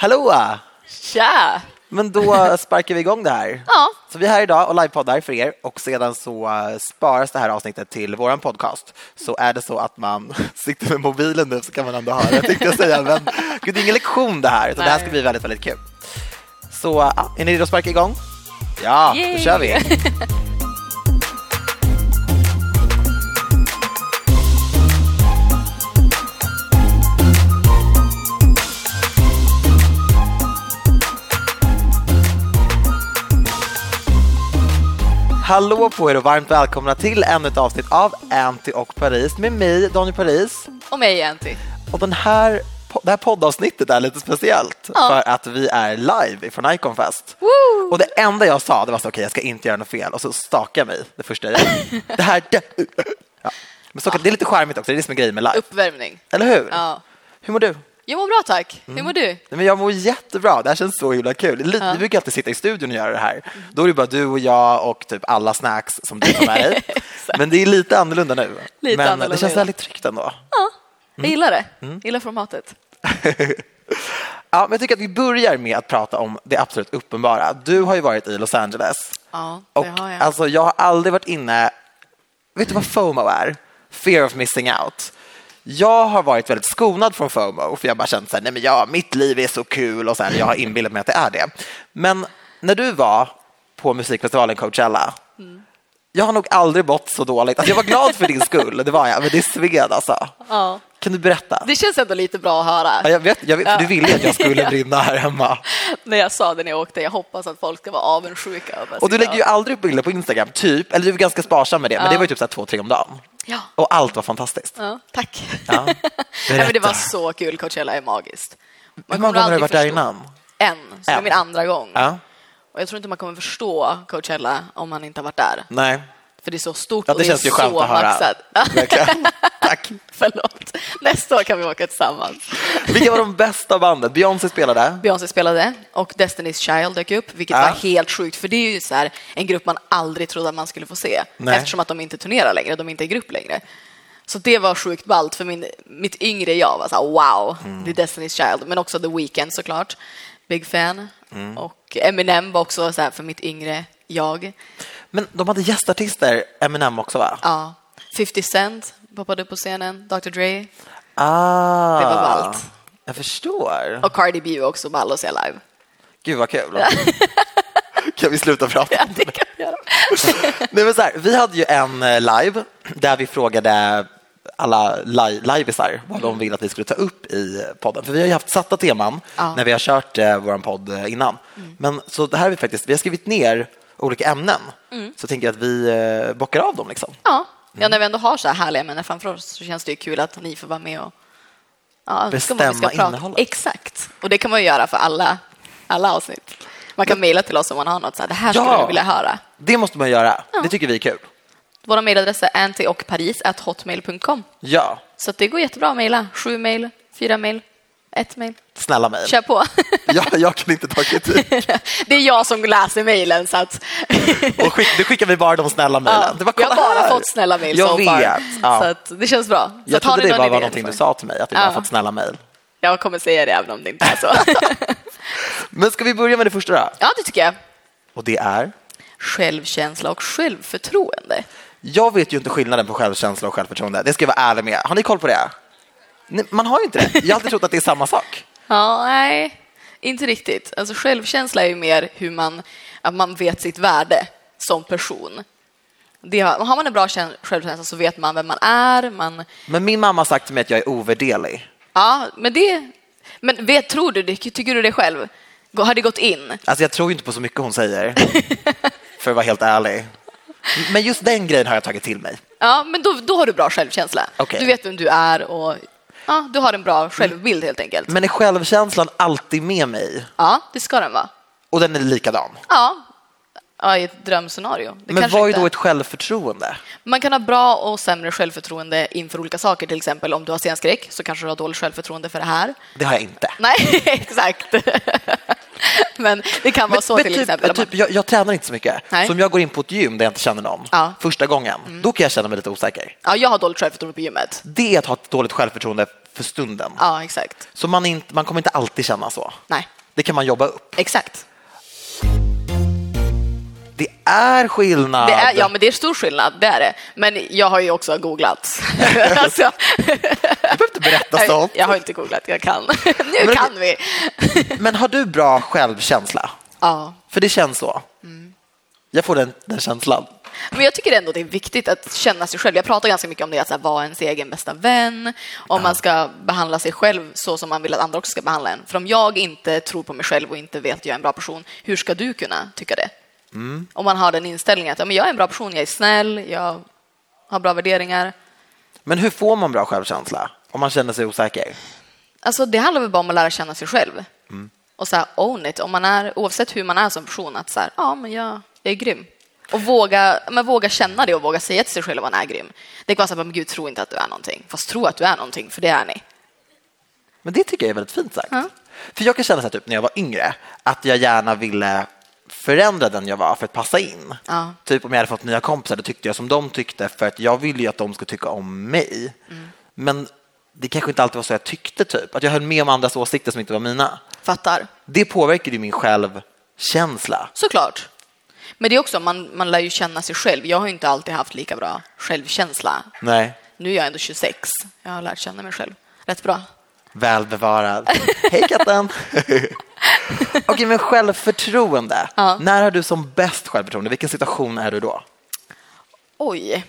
Hallå! Tja! Men då sparkar vi igång det här. Ja. Så vi är här idag och livepoddar för er och sedan så eh, sparas det här avsnittet till vår podcast. Så är det så att man sitter med mobilen nu så kan man ändå höra det tänkte jag säga. Men gud, det är ingen lektion det här, utan det här ska bli väldigt, väldigt kul. Så ja, är ni redo att sparka igång? Ja, då Yay! kör vi. Hallå på er och varmt välkomna till ännu ett avsnitt av Anty och Paris med mig, Daniel Paris. Och mig Anty. Och den här, det här poddavsnittet är lite speciellt Ja. för att vi är live från Iconfest. Woo! Och det enda jag sa det var så okej, jag ska inte göra något fel och så stakade jag mig det första jag gjorde. Det här, det, ja. Men så, det är lite charmigt också, det är det som är grejen med live. Uppvärmning. Eller hur? Ja. Hur mår du? Jag mår bra tack. Mm. Hur mår du? Nej, men jag mår jättebra, det här känns så himla kul. Lite, Ja. Vi brukar alltid sitta i studion och göra det här. Då är det bara du och jag och typ alla snacks som du tar med dig. Men det är lite annorlunda nu. Lite men annorlunda det känns väldigt tryggt ändå. Jag gillar det. Mm. Gillar formatet. Ja, men jag tycker att vi börjar med att prata om det absolut uppenbara. Du har ju varit i Los Angeles. Ja, Och det har jag. alltså, jag har aldrig varit inne... Vet du vad FOMO är? Fear of missing out. Jag har varit väldigt skonad från FOMO, för jag bara känt så här, nej men ja, mitt liv är så kul och så här, jag har inbillat mig att det är det. Men när du var på musikfestivalen Coachella, Mm. jag har nog aldrig mått så dåligt. Alltså, jag var glad för din skull, det var jag, men det sved alltså. ja. Kan du berätta? Det känns ändå lite bra att höra. Ja, jag vet, jag vet, du ville att jag skulle Ja. brinna här hemma. När jag sa det när jag åkte. Jag hoppas att folk ska vara avundsjuka. Och du lägger ju aldrig upp bilder på Instagram, typ, eller du är ganska sparsam med det, men det var ju typ så här två, tre om dagen. Ja. Och allt var fantastiskt. ja, tack. Ja. Nej, det var så kul. Coachella är magiskt. Man Hur många gånger har du varit där innan? En. Så det är min andra gång. Ja. Och jag tror inte man kommer förstå Coachella om man inte har varit där. Nej. För det är så stort Ja, och det är känns ju så att höra. maxat. Tack. Förlåt. Nästa år kan vi åka tillsammans. Vilka var de bästa banden? Beyoncé spelade. Beyoncé spelade och Destiny's Child dök upp, vilket Ja. var helt sjukt. För det är ju så här, en grupp man aldrig trodde att man skulle få se Nej. eftersom att de inte turnerar längre, de är inte i grupp längre. Så det var sjukt ballt för min, mitt yngre jag var så här, wow, Mm. det är Destiny's Child. Men också The Weeknd såklart, big fan. Mm. Och Eminem var också så här för mitt yngre jag. Men de hade gästartister, Eminem också va? Ja. 50 Cent poppade upp på scenen, Dr Dre Ah, Det var ballt. Jag förstår. och Cardi B också ball att se live. Gud vad kul. kan vi sluta prata Ja, det kan vi göra. Nej, men så här, vi hade ju en eh, live där vi frågade alla li- liveisar vad de vill att vi skulle ta upp i podden. För vi har ju haft satta teman Ja. när vi har kört eh, vår podd eh, innan. Men så det här är vi faktiskt, vi har skrivit ner olika ämnen. Så jag tänker att vi eh, bockar av dem liksom. Ja. Mm. ja, när vi ändå har så här härliga ämnen framför oss så känns det ju kul att ni får vara med och ja, Bestämma innehållet. Exakt, och det kan man ju göra för alla, alla avsnitt. Man kan mejla till oss om man har något så här, det här skulle Ja. jag vilja höra. Det måste man göra. Det tycker vi är kul. Våra mejladresser är antiochparis.hotmail.com. Ja, Så det går jättebra att mejla. Sju mejl, fyra mejl, ett mejl. snälla mejl. Kör på. Ja, jag kan inte ta kritik. det är jag som läser mejlen att Och skick, då skickar vi bara de snälla mejlen. Ja, vi har bara här. fått snälla mejl Jag vet. Ja. Så det känns bra. Så Jag har trodde det bara var någonting du sa till mig, att vi Ja. bara fått snälla mejl. Jag kommer säga det även om det inte är så. Men ska vi börja med det första då? ja, det tycker jag. Och det är? Självkänsla och självförtroende. Jag vet ju inte skillnaden på självkänsla och självförtroende. Det ska jag vara ärlig med. Har ni koll på det? Nej, Man har ju inte det. Jag har alltid trott att det är samma sak. Ja, nej, inte riktigt. Alltså, självkänsla är ju mer hur man, att man vet sitt värde som person. Det har, har man en bra kän- självkänsla så vet man vem man är. Man, Men min mamma har sagt till mig att jag är ovärderlig. ja, men det... Men vet, tror du det? Tycker du det själv? Har det gått in? Alltså jag tror ju inte på så mycket hon säger. För att vara helt ärlig. Men just den grejen har jag tagit till mig. Ja, men då, då har du bra självkänsla. Okej. Du vet vem du är och ja, du har en bra självbild helt enkelt. Men är självkänslan alltid med mig? Ja, det ska den vara. Och den är likadan? Ja, ja i ett drömscenario. Det Men vad är då ett självförtroende? Man kan ha bra och sämre självförtroende inför olika saker. Till exempel om du har scenskräck så kanske du har dåligt självförtroende för det här. Det har jag inte. Nej, exakt. Men det kan vara så Men till typ, exempel. Typ, jag, jag tränar inte så mycket. Nej. Så om jag går in på ett gym där jag inte känner någon Ja. Mm. första gången, då kan jag känna mig lite osäker. Ja, jag har dåligt självförtroende på gymmet. Det är att ha ett dåligt självförtroende för stunden. Ja, exakt. Så man, inte, man kommer inte alltid känna så. Nej, Det kan man jobba upp. exakt. Det är skillnad. Det är, ja, men det är stor skillnad, det är det. Men jag har ju också googlat. alltså, Du behöver inte berätta sånt. jag har inte googlat, jag kan. nu Men- kan vi. Men har du bra självkänsla? ja. För det känns så. Mm. Jag får den, den känslan. Men jag tycker ändå det är viktigt att känna sig själv. Jag pratar ganska mycket om det, att här, vara ens egen bästa vän. Om man ska behandla sig själv så som man vill att andra också ska behandla en. För om jag inte tror på mig själv och inte vet att jag är en bra person, hur ska du kunna tycka det? Om man har den inställningen att ja, men jag är en bra person, jag är snäll, jag har bra värderingar. Men hur får man bra självkänsla om man känner sig osäker? Alltså, det handlar väl bara om att lära känna sig själv. Och så här, own it. Om man är, oavsett hur man är som person, att så här, ja, men jag, jag är grym. Och våga, men våga känna det och våga säga till sig själv att man är grym. Det kan vara så här, men gud, tro inte att du är någonting. Fast tro att du är någonting, för det är ni. Men det tycker jag är väldigt fint sagt. Ja. För jag kan känna så här, typ, när jag var yngre att jag gärna ville förändra den jag var för att passa in. Ja. Typ om jag hade fått nya kompisar, då tyckte jag som de tyckte för att jag ville ju att de skulle tycka om mig. Mm. Men det kanske inte alltid var så jag tyckte, typ. Att jag höll med om andras åsikter som inte var mina. Fattar? Det påverkade ju min självkänsla. Såklart. Men det är också, man, man lär ju känna sig själv. Jag har inte alltid haft lika bra självkänsla. Nej, Nu är jag ändå 26. Jag har lärt känna mig själv rätt bra. välbevarad. Hej katten! Okej, men självförtroende. Ja. När har du som bäst självförtroende? Vilken situation är du då? Oj.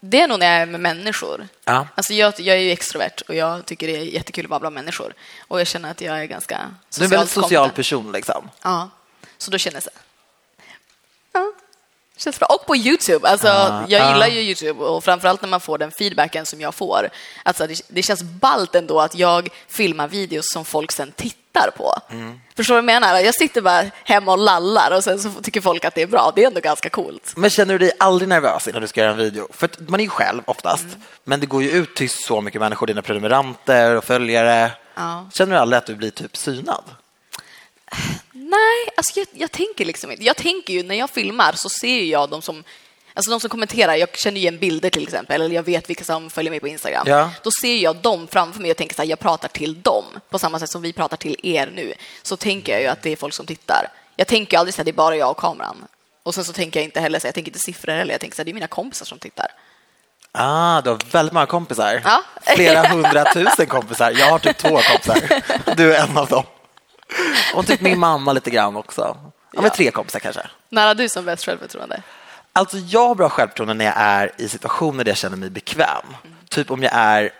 Det är nog när jag är med människor. Ja. Alltså jag, jag är ju extrovert och jag tycker det är jättekul att vara bland människor. Och jag känner att jag är ganska Du är en socialt väldigt social kompetent. person. Liksom. Ja, så då känner jag så här. Känns bra. Och på Youtube. Alltså, Ah, jag gillar ah. ju Youtube och framförallt när man får den feedbacken som jag får. Alltså, det, det känns ballt ändå att jag filmar videos som folk sen tittar på. Mm. Förstår du vad jag menar? Jag sitter bara hemma och lallar och sen så tycker folk att det är bra. Det är ändå ganska coolt. Men känner du dig aldrig nervös innan du ska göra en video? För man är ju själv oftast, Mm. men det går ju ut till så mycket människor, dina prenumeranter och följare. Ja. Känner du aldrig att du blir typ synad? Nej, alltså jag, jag tänker liksom inte. Jag tänker ju när jag filmar så ser jag de som Alltså de som kommenterar, jag känner igen bilder till exempel, eller jag vet vilka som följer mig på Instagram. Ja. Då ser jag dem framför mig och tänker så här, jag pratar till dem på samma sätt som vi pratar till er nu. Så tänker jag ju att det är folk som tittar. Jag tänker aldrig så här, det är bara jag och kameran. Och sen så tänker jag inte heller så här, jag tänker inte siffror heller, jag tänker så här, det är mina kompisar som tittar. Ah, du har väldigt många kompisar. Ja. Flera hundratusen kompisar. Jag har typ två kompisar. Du är en av dem. Och typ min mamma lite grann också. Ja, men tre kompisar kanske. När har du som bäst självförtroende? Alltså jag har bra självförtroende när jag är i situationer där jag känner mig bekväm. Typ om jag är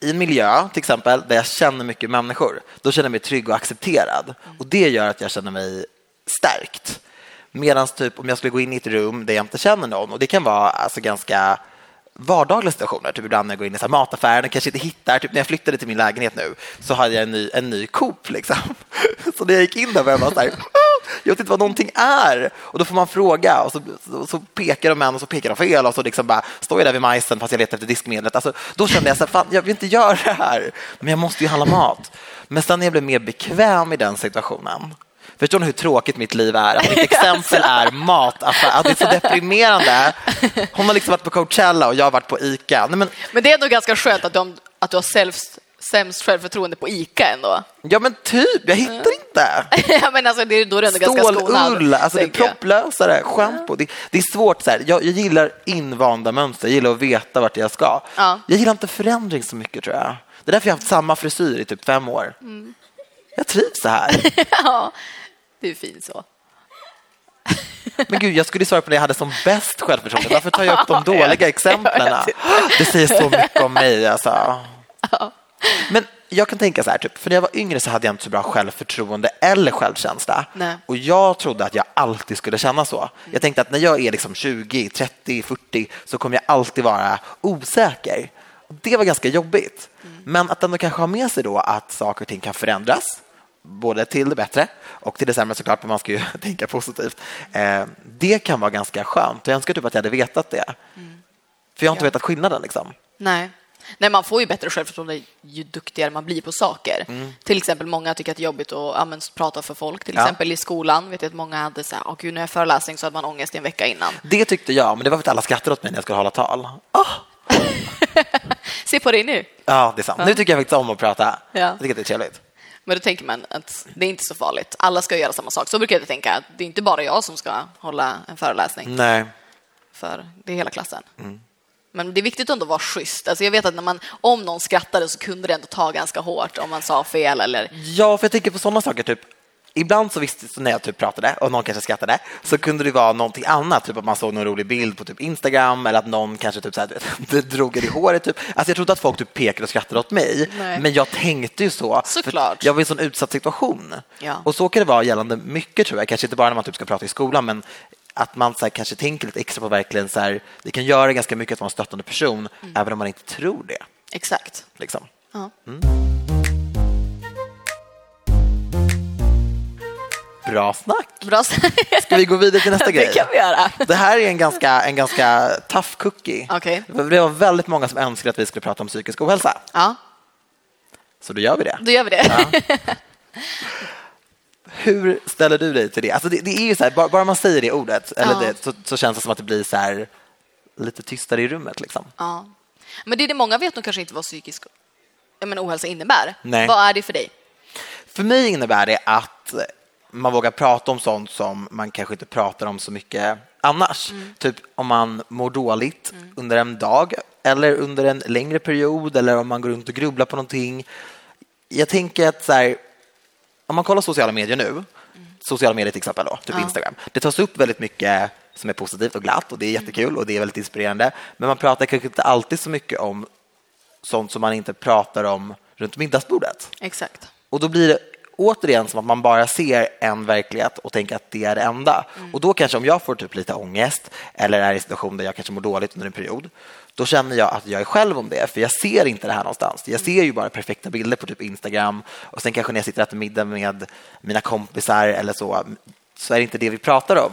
i en miljö till exempel där jag känner mycket människor. Då känner jag mig trygg och accepterad. Och det gör att jag känner mig stärkt. Medan typ om jag skulle gå in i ett rum där jag inte känner någon och det kan vara alltså ganska vardagliga situationer. Typ ibland när jag går in i så mataffären och kanske inte hittar, typ när jag flyttade till min lägenhet nu så hade jag en ny, en ny Coop liksom. Så när jag gick in där var jag bara så här, jag vet inte vad någonting är. Och då får man fråga och så, så, så pekar de en och så pekar de fel och så liksom bara står jag där vid majsen fast jag letar efter diskmedlet. Alltså, då kände jag så här, fan jag vill inte göra det här, men jag måste ju handla mat. Men sen när jag blev mer bekväm i den situationen Förstår ni hur tråkigt mitt liv är? Att mitt exempel är mataffär. Att det är så deprimerande. Hon har liksom varit på Coachella och jag har varit på Ica. Nej, men, Men det är ändå ganska skönt att, de, att du har sämst, sämst självförtroende på ICA ändå. ja men typ, jag hittar inte. ja, men alltså, det är, då är du ändå ganska skonad. Stålull, alltså det är propplösare, schampo. Det, det är svårt. Så här. Jag, jag gillar invanda mönster, jag gillar att veta vart jag ska. Ja. Jag gillar inte förändring så mycket tror jag. Det är därför jag har haft samma frisyr i typ fem år. Mm. Jag trivs så här. ja, det är fint så. Men gud, jag skulle svara på det jag hade som bäst självförtroende. Varför tar jag upp de dåliga exemplen? Det säger så mycket om mig. Alltså. Men jag kan tänka så här, typ, för när jag var yngre så hade jag inte så bra självförtroende eller självkänsla. Nej. Och jag trodde att jag alltid skulle känna så. Jag tänkte att när jag är liksom 20, 30, 40 så kommer jag alltid vara osäker. Det var ganska jobbigt. Men att ändå kanske ha med sig då att saker och ting kan förändras både till det bättre och till det sämre såklart, men man ska ju tänka positivt. Eh, det kan vara ganska skönt. Jag önskar typ att jag hade vetat det. För jag har inte Ja. vetat skillnaden. Liksom. Nej. Nej, man får ju bättre självförtroende ju duktigare man blir på saker. Till exempel många tycker att det är jobbigt att ja, men, prata för folk. Till Ja. exempel i skolan vet jag att många hade så här, åh gud, när jag föreläsning så hade man ångest i en vecka innan. Det tyckte jag, men det var för att alla skrattade åt mig när jag skulle hålla tal. Så Se på dig nu. Ja, det är sant. Nu tycker jag faktiskt om att prata. Ja. Jag tycker det är trevligt. Men då tänker man att det är inte så farligt. Alla ska göra samma sak. Så brukar jag tänka. att Det är inte bara jag som ska hålla en föreläsning Nej. för det är hela klassen. Men det är viktigt ändå att vara schysst. Alltså jag vet att när man, om någon skrattade så kunde det ändå ta ganska hårt om man sa fel eller Ja, för jag tänker på sådana saker. Typ, ibland så visste så när jag typ pratade och någon kanske skrattade så kunde det vara någonting annat, typ att man såg någon rolig bild på typ Instagram eller att någon kanske typ så här, drog en i håret. Typ. Alltså jag trodde att folk typ pekade och skrattade åt mig, Nej. men jag tänkte ju så. Såklart. Jag var i en sån utsatt situation. Ja. Och så kan det vara gällande mycket tror jag, kanske inte bara när man typ ska prata i skolan, men att man så här, kanske tänker lite extra på verkligen så här, det kan göra ganska mycket att vara en stöttande person, även om man inte tror det. exakt. Liksom. Ja. Bra snack! Bra. Ska vi gå vidare till nästa grej? det kan vi göra. Det här är en ganska, en ganska tough cookie. Okej. Det var väldigt många som önskade att vi skulle prata om psykisk ohälsa, Ja, så då gör vi det. då gör vi det. Hur ställer du dig till det? Alltså det, det är ju så här, bara, bara man säger det ordet eller Ja. det, så, så känns det som att det blir så här, lite tystare i rummet. Liksom. Ja. Men det är det många vet nog kanske inte vad psykisk jag menar, ohälsa innebär. Nej. Vad är det för dig? För mig innebär det att man vågar prata om sånt som man kanske inte pratar om så mycket annars. Typ om man mår dåligt under en dag eller under en längre period eller om man går runt och grubblar på någonting. Jag tänker att så här, om man kollar sociala medier nu, sociala medier till exempel, då, typ Ja. Instagram, det tas upp väldigt mycket som är positivt och glatt och det är jättekul och det är väldigt inspirerande. Men man pratar kanske inte alltid så mycket om sånt som man inte pratar om runt middagsbordet. Exakt. Och då blir det återigen som att man bara ser en verklighet och tänker att det är det enda. Och då kanske om jag får typ lite ångest eller är i en situation där jag kanske mår dåligt under en period, då känner jag att jag är själv om det, för jag ser inte det här någonstans. Jag ser ju bara perfekta bilder på typ Instagram och sen kanske när jag sitter och äter middag med mina kompisar eller så, så är det inte det vi pratar om.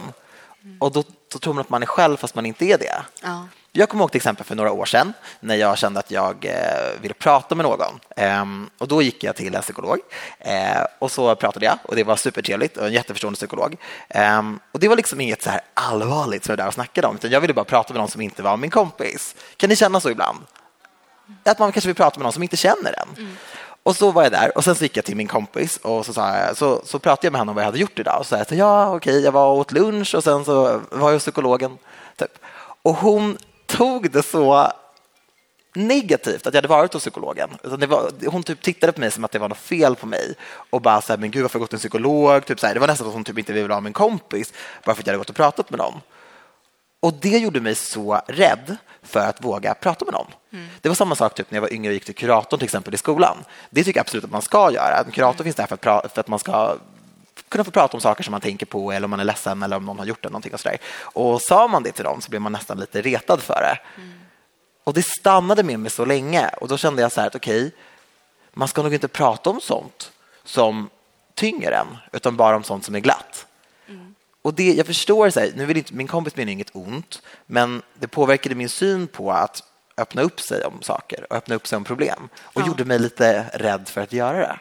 Och då, då tror man att man är själv fast man inte är det. Ja. Jag kommer ihåg till exempel för några år sedan när jag kände att jag eh, ville prata med någon. Ehm, och då gick jag till en psykolog eh, och så pratade jag och det var supertrevligt och en jätteförstående psykolog. Ehm, och det var liksom inget så här allvarligt som jag där och snackade om utan jag ville bara prata med någon som inte var min kompis. Kan ni känna så ibland? Att man kanske vill prata med någon som inte känner en. Och så var jag där och sen så gick jag till min kompis och så, sa jag, så, så pratade jag med honom om vad jag hade gjort idag. Och så sa jag ja, okej, jag var åt lunch och sen så var jag hos psykologen. Typ. Och hon tog det så negativt att jag hade varit hos psykologen. Var, hon typ tittade på mig som att det var något fel på mig och bara så här, men gud varför har jag gått till en psykolog? Typ så här, det var nästan att hon typ inte ville vara min kompis bara för att jag hade gått och pratat med någon. Och det gjorde mig så rädd för att våga prata med någon. Det var samma sak typ när jag var yngre och gick till kuratorn till exempel i skolan. Det tycker jag absolut att man ska göra. En kurator finns där för att, för att man ska kunna få prata om saker som man tänker på eller om man är ledsen eller om någon har gjort någonting och sådär. Och sa man det till dem så blev man nästan lite retad för det. Och det stannade med mig så länge och då kände jag så här att okej, man ska nog inte prata om sånt som tynger en utan bara om sånt som är glatt. Och det, jag förstår, så här, nu vill inte, min kompis menar inget ont, men det påverkade min syn på att öppna upp sig om saker och öppna upp sig om problem och Ja. gjorde mig lite rädd för att göra det.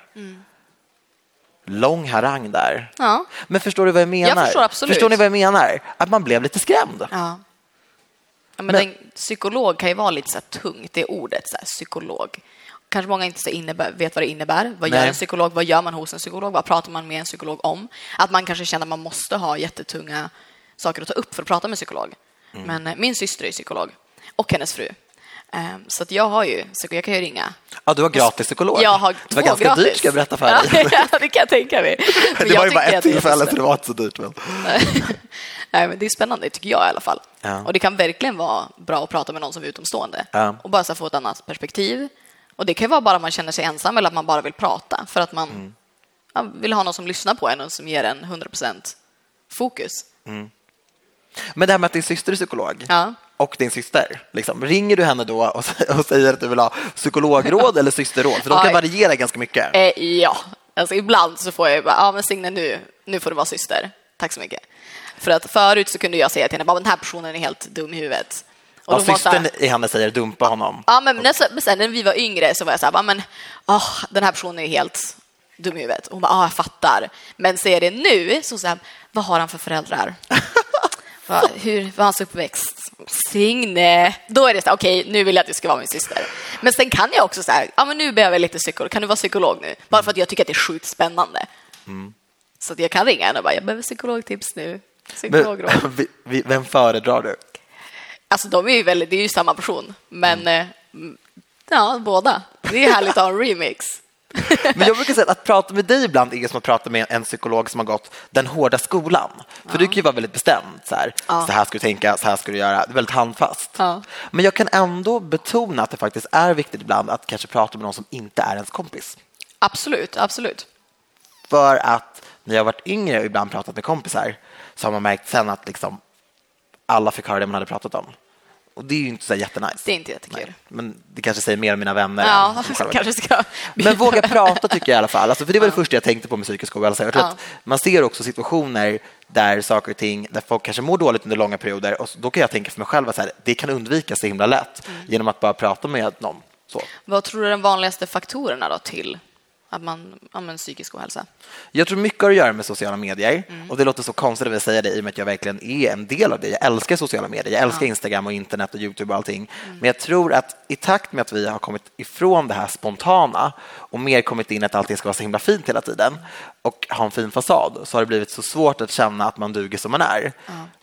Lång harang där. Ja. Men förstår du vad jag menar? förstår absolut. Förstår ni vad jag menar? Att man blev lite skrämd. Ja. Ja, men Men- en psykolog kan ju vara lite så här tungt, det ordet, så här, psykolog. Kanske många inte så innebär, vet vad det innebär. Vad gör Nej. en psykolog? Vad gör man hos en psykolog? Vad pratar man med en psykolog om? Att man kanske känner att man måste ha jättetunga saker att ta upp för att prata med en psykolog. Mm. Men eh, min syster är psykolog och hennes fru. Ehm, Så att jag har ju, psyko- jag kan ju ringa. Ja, du har gratis psykolog. Jag har det var ganska gratis. dyrt ska jag berätta för dig. Ja, det kan jag tänka mig. Men det var ju bara ett tillfälle så- så det var inte så dyrt. Men... Nej, men det är spännande, tycker jag i alla fall. Ja. Och det kan verkligen vara bra att prata med någon som är utomstående Ja. och bara så få ett annat perspektiv. Och det kan vara bara att man känner sig ensam eller att man bara vill prata för att man Mm. man vill ha någon som lyssnar på en och som ger en 100% fokus. men det här med att din syster är psykolog Ja. Och din syster, liksom, ringer du henne då och, och säger att du vill ha psykologråd eller systerråd? För de kan variera ganska mycket. Eh, ja, alltså ibland så får jag bara, ja men Signe nu, nu får du vara syster. Tack så mycket. För att förut så kunde jag säga till henne, bara, den här personen är helt dum i huvudet. Och Ja, systern i henne säger dumpa honom. Ja, men men sen när vi var yngre så var jag så här, bara, men åh, den här personen är helt dum i huvudet. Och hon bara, ja, jag fattar. Men säger det nu, så så här, vad har han för föräldrar? vad, hur var hans uppväxt? Signe. Då är det så här, okej, nu vill jag att du ska vara min syster. Men sen kan jag också säga, ja men nu behöver jag lite psykolog, kan du vara psykolog nu? Bara för att jag tycker att det är sjukt spännande. Så att jag kan ringa en och bara, jag behöver psykologtips nu. Psykologråd. Men, vem föredrar du? Alltså de är ju väldigt, det är ju samma person, men eh, mm, ja, båda. Det är härligt att ha en remix. Men jag brukar säga att, att prata med dig ibland är som att prata med en psykolog som har gått den hårda skolan. För du kan ju vara väldigt bestämd. Så här, Ja. så här ska du tänka, så här ska du göra. Det är väldigt handfast. Ja. Men jag kan ändå betona att det faktiskt är viktigt ibland att kanske prata med någon som inte är ens kompis. Absolut, absolut. För att när jag varit yngre och ibland pratat med kompisar så har man märkt sen att liksom alla fick höra det man hade pratat om. Och det är ju inte så jättenice. Det är inte jättekul. Nej. Men det kanske säger mer om mina vänner Ja, kanske ska... Men våga prata tycker jag i alla fall. Alltså, för det var det första jag tänkte på med psykisk ohälsa. Jag tror Ja. man ser också situationer där saker och ting, där folk kanske mår dåligt under långa perioder och då kan jag tänka för mig själv att här, det kan undvikas så himla lätt Mm. genom att bara prata med någon. Så. Vad tror du är de vanligaste faktorerna då till att man använder psykisk ohälsa? Jag tror mycket har att göra med sociala medier Mm. och det låter så konstigt att säga det i och med att jag verkligen är en del av det. Jag älskar sociala medier, jag älskar Instagram och internet och Youtube och allting. Mm. Men jag tror att i takt med att vi har kommit ifrån det här spontana och mer kommit in att allting ska vara så himla fint hela tiden och ha en fin fasad så har det blivit så svårt att känna att man duger som man är.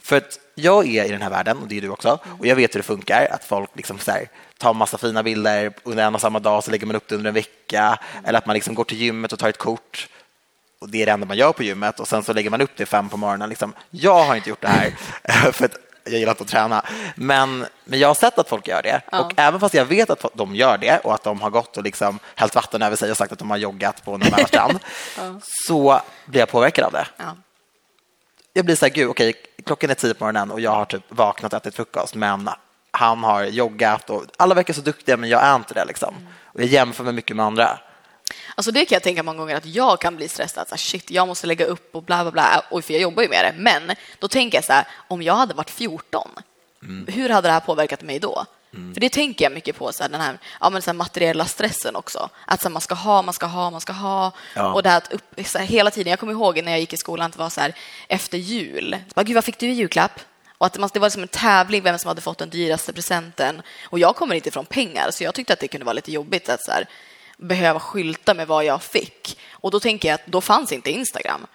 För att jag är i den här världen och det är du också och jag vet hur det funkar att folk liksom så här, tar massa fina bilder under en och samma dag så lägger man upp det under en vecka eller att man liksom går till gymmet och tar ett kort och det är det enda man gör på gymmet och sen så lägger man upp det fem på morgonen. Liksom. Jag har inte gjort det här för att jag gillar inte att träna, men, men jag har sett att folk gör det. Och även fast jag vet att de gör det och att de har gått och liksom hällt vatten över sig och sagt att de har joggat på någon strand, så blir jag påverkad av det. Ja. Jag blir så här, gud, okej, klockan är tio på morgonen och jag har typ vaknat och ätit frukost, men han har joggat och alla verkar så duktiga, men jag är inte det. Liksom. Och jag jämför mig mycket med andra. Alltså det kan jag tänka många gånger att jag kan bli stressad. Så här, shit, jag måste lägga upp och bla bla bla. Oj, för jag jobbar ju med det. Men då tänker jag så här, om jag hade varit 14, hur hade det här påverkat mig då? För det tänker jag mycket på, så här, den här, ja, men så här materiella stressen också. Att så här, man ska ha, man ska ha, man ska ha. Ja. Och det att upp, så hela tiden, jag kommer ihåg när jag gick i skolan att det var så efter jul, så bara, gud vad fick du i julklapp? Och att det var som en tävling vem som hade fått den dyraste presenten. Och jag kommer inte från pengar, så jag tyckte att det kunde vara lite jobbigt att så här, behöva skylta med vad jag fick. Och då tänker jag att då fanns inte Instagram.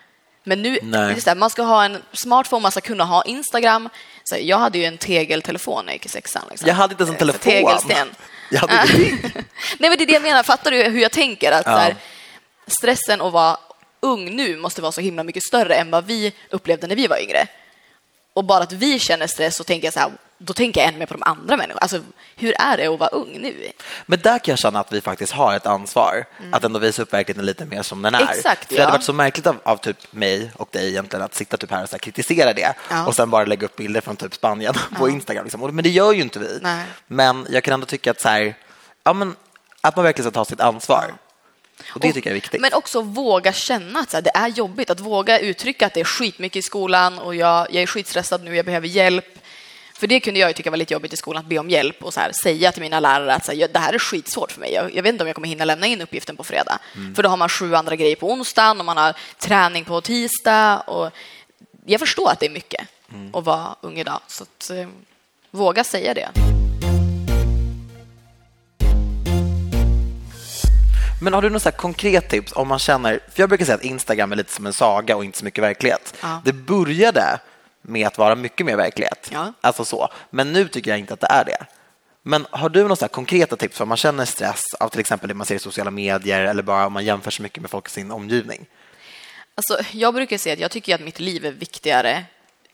Men nu, det, man ska ha en smartphone, man ska kunna ha Instagram. Så jag hade ju en tegeltelefon när jag gick i sexan. Liksom. Jag hade inte ens en Så telefon. Tegelsten. Jag hade. Nej, men det är det jag menar. Fattar du hur jag tänker? Att Ja. här, stressen att vara ung nu måste vara så himla mycket större än vad vi upplevde när vi var yngre. Och bara att vi känner stress så tänker jag så här, då tänker jag ännu mer på de andra människorna. Alltså, hur är det att vara ung nu? Men där kan jag känna att vi faktiskt har ett ansvar att ändå visa upp verkligheten lite mer som den är. Exakt, För det hade ja. varit så märkligt av, av typ mig och dig egentligen att sitta typ här och så här kritisera det Ja. och sen bara lägga upp bilder från typ Spanien på Instagram. Liksom. Men det gör ju inte vi. Nej. Men jag kan ändå tycka att, så här, ja, men, att man verkligen ska ta sitt ansvar. Och det Och- tycker jag är viktigt. Men också våga känna att så här, det är jobbigt. Att våga uttrycka att det är skitmycket i skolan och jag, jag är skitstressad nu, jag behöver hjälp. För det kunde jag tycka var lite jobbigt i skolan, att be om hjälp och så här, säga till mina lärare att så här, "Ja, det här är skitsvårt för mig. Jag, jag vet inte om jag kommer hinna lämna in uppgiften på fredag. Mm. För då har man sju andra grejer på onsdagen och man har träning på tisdag. Och jag förstår att det är mycket Mm. att vara ung idag. Så att, eh, våga säga det. Men har du något konkret tips om man känner, för jag brukar säga att Instagram är lite som en saga och inte så mycket verklighet. Ja. Det började med att vara mycket mer verklighet, Ja. alltså så. men nu tycker jag inte att det är det. Men har du några konkreta tips om man känner stress av till exempel det man ser i sociala medier eller bara om man jämför så mycket med folk i sin omgivning? Alltså, jag brukar säga att jag tycker att mitt liv är viktigare